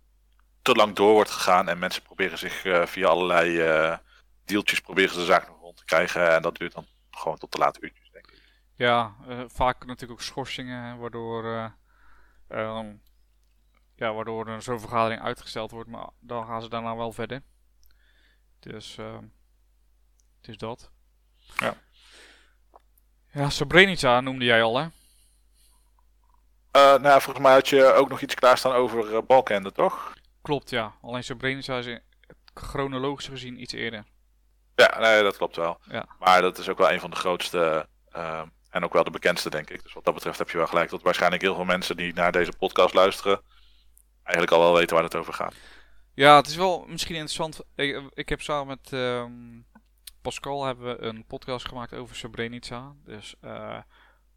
te lang door wordt gegaan en mensen proberen zich uh, via allerlei uh, deeltjes proberen ze de zaak nog rond te krijgen en dat duurt dan gewoon tot de late uurtjes. Ja, uh, vaak natuurlijk ook schorsingen, waardoor, uh, um, ja, waardoor een zo'n vergadering uitgesteld wordt, maar dan gaan ze daarna wel verder. Dus, uh, het is dat. Ja. Ja, Srebrenica noemde jij al, hè? Uh, nou, volgens mij had je ook nog iets klaarstaan over Balkende, toch? Klopt, ja. Alleen Srebrenica is chronologisch gezien iets eerder. Ja, nee, dat klopt wel. Ja. Maar dat is ook wel een van de grootste uh, en ook wel de bekendste, denk ik. Dus wat dat betreft heb je wel gelijk dat waarschijnlijk heel veel mensen die naar deze podcast luisteren, eigenlijk al wel weten waar het over gaat. Ja, het is wel misschien interessant. Ik, heb samen met um, Pascal hebben we een podcast gemaakt over Srebrenica. Dus uh,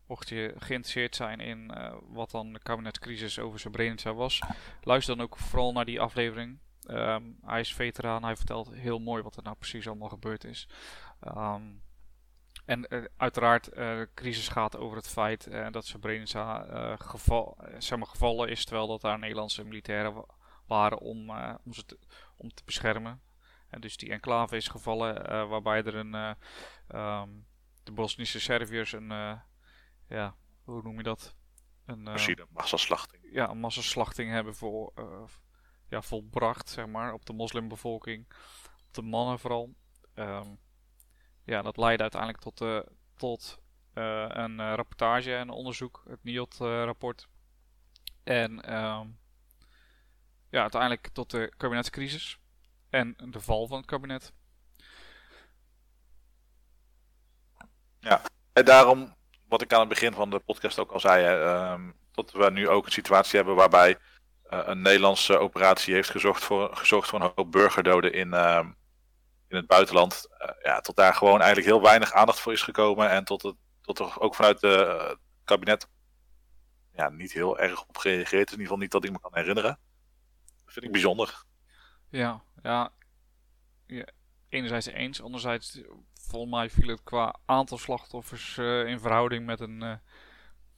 mocht je geïnteresseerd zijn in uh, wat dan de kabinetscrisis over Srebrenica was, luister dan ook vooral naar die aflevering. Um, hij is veteraan, hij vertelt heel mooi wat er nou precies allemaal gebeurd is. Um, en uh, uiteraard, uh, de crisis gaat over het feit uh, dat Srebrenica geval, zeg maar, gevallen is, terwijl dat daar Nederlandse militairen waren om, om, ze te, om te beschermen. En dus die enclave is gevallen, waarbij er een, um, de Bosnische Serviërs een, ja, hoe noem je dat? Een uh, massaslachting. Ja, een massaslachting hebben voor, ja, volbracht, zeg maar, op de moslimbevolking, op de mannen vooral. Um, ja, dat leidde uiteindelijk tot, uh, tot uh, een uh, rapportage en onderzoek, het NIOT-rapport. en um, ja, uiteindelijk tot de kabinetscrisis en de val van het kabinet. Ja, en daarom, wat ik aan het begin van de podcast ook al zei, uh, dat we nu ook een situatie hebben waarbij een Nederlandse operatie heeft gezorgd voor, gezorgd voor een hoop burgerdoden in, ehm, in het buitenland, uh, ja, tot daar gewoon eigenlijk heel weinig aandacht voor is gekomen. En tot, het, tot er ook vanuit het uh, kabinet ja, niet heel erg op gereageerd is. In ieder geval niet dat ik me kan herinneren. Dat vind ik bijzonder. Ja, ja. ja enerzijds eens, anderzijds volgens mij viel het qua aantal slachtoffers uh, in verhouding met een uh,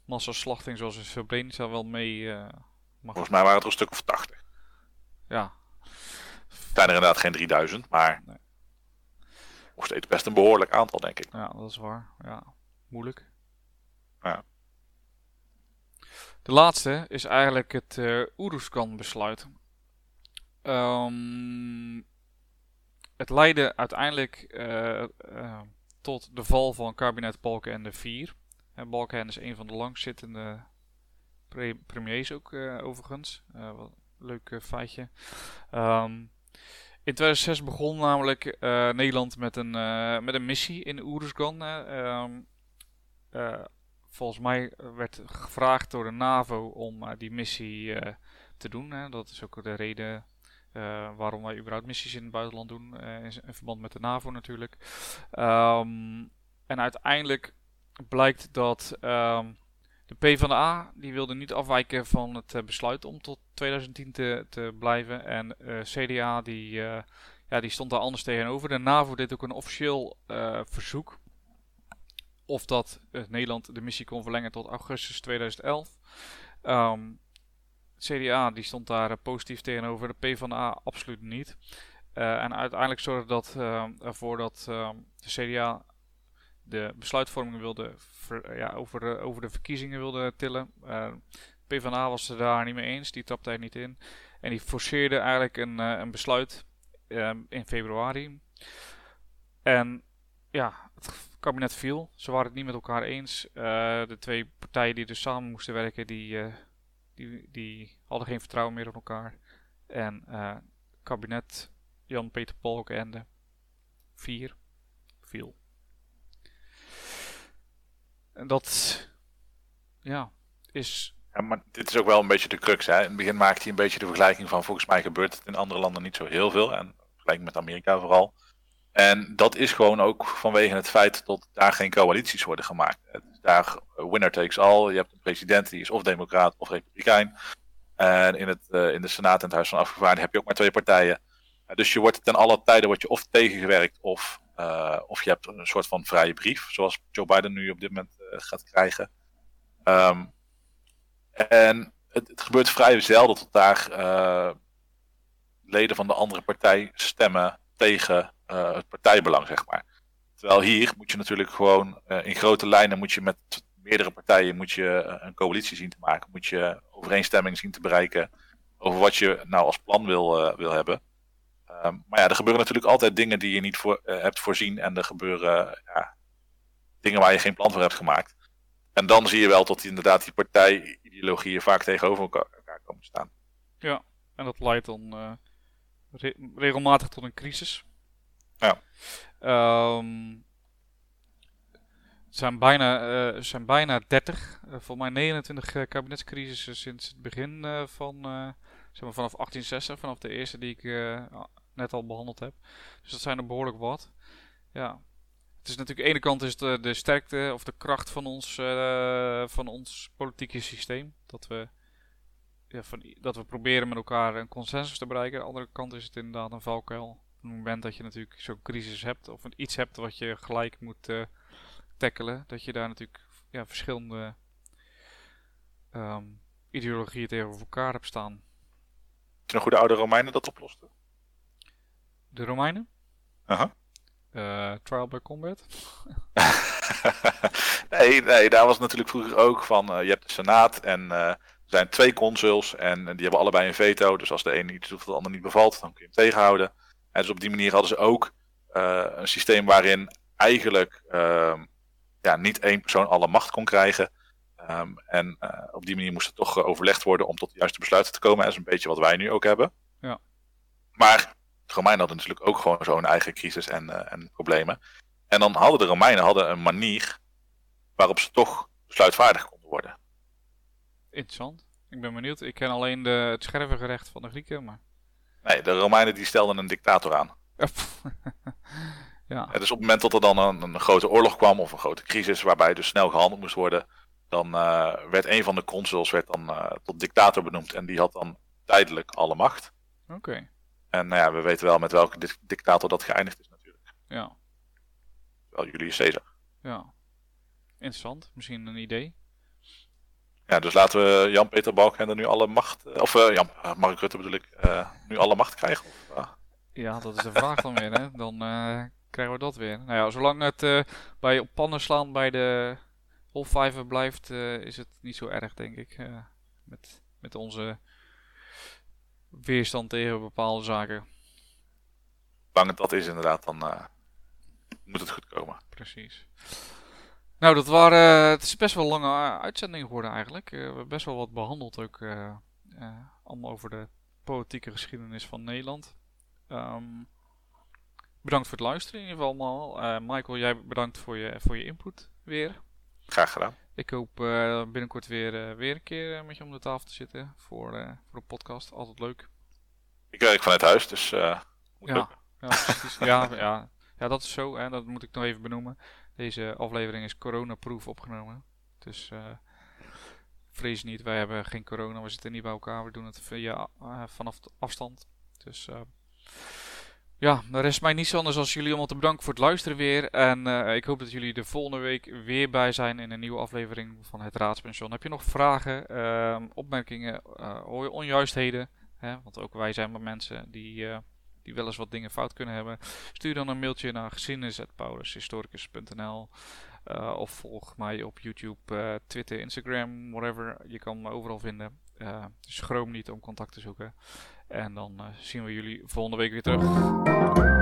massaslachting zoals in Srebrenica wel mee. Uh, Volgens mij waren het er een stuk of 80. Ja. Het zijn er inderdaad geen 3000, maar nee nog steeds best een behoorlijk aantal, denk ik. Ja, dat is waar. Ja, moeilijk. Ja. De laatste is eigenlijk het uh, eh, Oeruzkan-besluit. Um, het leidde uiteindelijk uh, uh, tot de val van kabinet Balkenende 4. En Balkenende is een van de langzittende pre premiers ook overigens. wat leuk feitje. Um, in 2006 begon namelijk uh, Nederland met een, uh, met een missie in Oeruzgan. Um, uh, volgens mij werd gevraagd door de NAVO om die missie te doen. Hè. Dat is ook de reden waarom wij überhaupt missies in het buitenland doen. In, in, verband met de NAVO natuurlijk. Um, en uiteindelijk blijkt dat um, de PvdA die wilde niet afwijken van het uh, besluit om tot 2010 te, te blijven. En uh, eh, CDA die, uh, ja, die stond daar anders tegenover. De NAVO deed ook een officieel verzoek. Of dat Nederland de missie kon verlengen tot augustus 2011. Um, CDA die stond daar positief tegenover, de PvdA absoluut niet. en uiteindelijk zorgde dat ervoor dat de CDA de besluitvorming wilde ja, over, de, over de verkiezingen wilde tillen. Uh, PvdA was het daar niet mee eens, die trapte er niet in. En die forceerde eigenlijk een, een besluit in februari. En ja, het kabinet viel. Ze waren het niet met elkaar eens. De twee partijen die dus samen moesten werken, die, die, die hadden geen vertrouwen meer op elkaar. En uh, kabinet Jan-Peter Balkenende 4 viel. En dat ja, is. Ja, maar dit is ook wel een beetje de crux. Hè? In het begin maakte hij een beetje de vergelijking van volgens mij gebeurt het in andere landen niet zo heel veel. En vergelijking met Amerika vooral. En dat is gewoon ook vanwege het feit dat daar geen coalities worden gemaakt. Daar winner takes all. Je hebt een president die is of democraat of republikein. En in, het, uh, in de Senaat en het Huis van Afgevaardigden heb je ook maar twee partijen. Dus je wordt ten alle tijden wordt je of tegengewerkt of, uh, of je hebt een soort van vrije brief. Zoals Joe Biden nu op dit moment gaat krijgen. Um, en het, gebeurt vrij zelden dat daar leden van de andere partij stemmen tegen het partijbelang, zeg maar. Terwijl hier moet je natuurlijk gewoon in grote lijnen moet je met meerdere partijen moet je een coalitie zien te maken. Moet je overeenstemming zien te bereiken over wat je nou als plan wil, wil hebben. Um, maar ja, er gebeuren natuurlijk altijd dingen die je niet voor, hebt voorzien. En er gebeuren ja, dingen waar je geen plan voor hebt gemaakt. En dan zie je wel dat die, inderdaad die partijideologieën vaak tegenover elkaar, elkaar komen staan. Ja, en dat leidt dan re regelmatig tot een crisis. Ja. Um, het zijn bijna, uh, zijn bijna 30, uh, volgens mij 29 uh, kabinetscrisissen sinds het begin van, zeg maar vanaf 1860, vanaf de eerste die ik net al behandeld heb. Dus dat zijn er behoorlijk wat. Ja. Het is natuurlijk, aan de ene kant is de, de sterkte of de kracht van ons, van ons politieke systeem. Dat we, ja, van, dat we proberen met elkaar een consensus te bereiken. Aan de andere kant is het inderdaad een valkuil het moment dat je natuurlijk zo'n crisis hebt, of iets hebt wat je gelijk moet uh, tackelen, dat je daar natuurlijk ja, verschillende um, ideologieën tegenover elkaar hebt staan. Toen hoe de oude Romeinen dat oplosten? De Romeinen? Aha. Uh, trial by combat? nee, nee, daar was natuurlijk vroeger ook van, uh, je hebt de Senaat en er zijn twee consuls en die hebben allebei een veto. Dus als de ene iets doet wat de ander niet bevalt, dan kun je hem tegenhouden. En dus op die manier hadden ze ook een systeem waarin eigenlijk uh, ja, niet één persoon alle macht kon krijgen. Um, en op die manier moest het toch overlegd worden om tot de juiste besluiten te komen. Dat is een beetje wat wij nu ook hebben. Ja. Maar Romeinen hadden natuurlijk ook gewoon zo'n eigen crisis en, en problemen. En dan hadden de Romeinen hadden een manier waarop ze toch besluitvaardig konden worden. Interessant. Ik ben benieuwd. Ik ken alleen de, het schervengerecht van de Grieken, maar... Nee, de Romeinen die stelden een dictator aan. ja. Dus op het moment dat er dan een, een, grote oorlog kwam of een grote crisis waarbij dus snel gehandeld moest worden, dan uh, werd een van de consuls werd dan, uh, tot dictator benoemd en die had dan tijdelijk alle macht. Oké. Okay. En nou ja, we weten wel met welke di dictator dat geëindigd is natuurlijk. Ja. Wel Julius Caesar. Ja. Interessant. Misschien een idee. Ja, dus laten we Jan-Peter Balkenende nu alle macht, eh, of uh, Jan, Mark Rutte bedoel ik, uh, nu alle macht krijgen? Of, Ja, dat is de vraag dan weer, hè. Dan krijgen we dat weer. Nou ja, zolang het bij op pannen slaan bij de Hofvijver blijft, is het niet zo erg, denk ik. met, met onze weerstand tegen bepaalde zaken. Zolang het dat is inderdaad, dan moet het goed komen. Precies. Nou, dat waren, het is best wel een lange uitzending geworden eigenlijk. Uh, we hebben best wel wat behandeld ook. Allemaal over de politieke geschiedenis van Nederland. Um, bedankt voor het luisteren in ieder geval allemaal. Michael, jij bedankt voor je, voor je input weer. Graag gedaan. Ik hoop binnenkort weer, weer een keer met je om de tafel te zitten voor, voor de podcast. Altijd leuk. Ik werk vanuit huis, dus moet ja, ja, precies. ja, ja, ja, dat is zo. Hè, dat moet ik nog even benoemen. Deze aflevering is coronaproof opgenomen. Dus vrees niet, wij hebben geen corona, we zitten niet bij elkaar. We doen het via, vanaf afstand. Dus Ja, dan rest mij niets anders dan jullie allemaal te bedanken voor het luisteren weer. En uh, ik hoop dat jullie de volgende week weer bij zijn in een nieuwe aflevering van het Raadspension. Heb je nog vragen, uh, opmerkingen, uh, onjuistheden? Hè? Want ook wij zijn maar mensen die, die wel eens wat dingen fout kunnen hebben. Stuur dan een mailtje naar geschiedenis.paulushistoricus.nl Of volg mij op YouTube, Twitter, Instagram, whatever. Je kan me overal vinden. schroom niet om contact te zoeken. En dan uh, zien we jullie volgende week weer terug.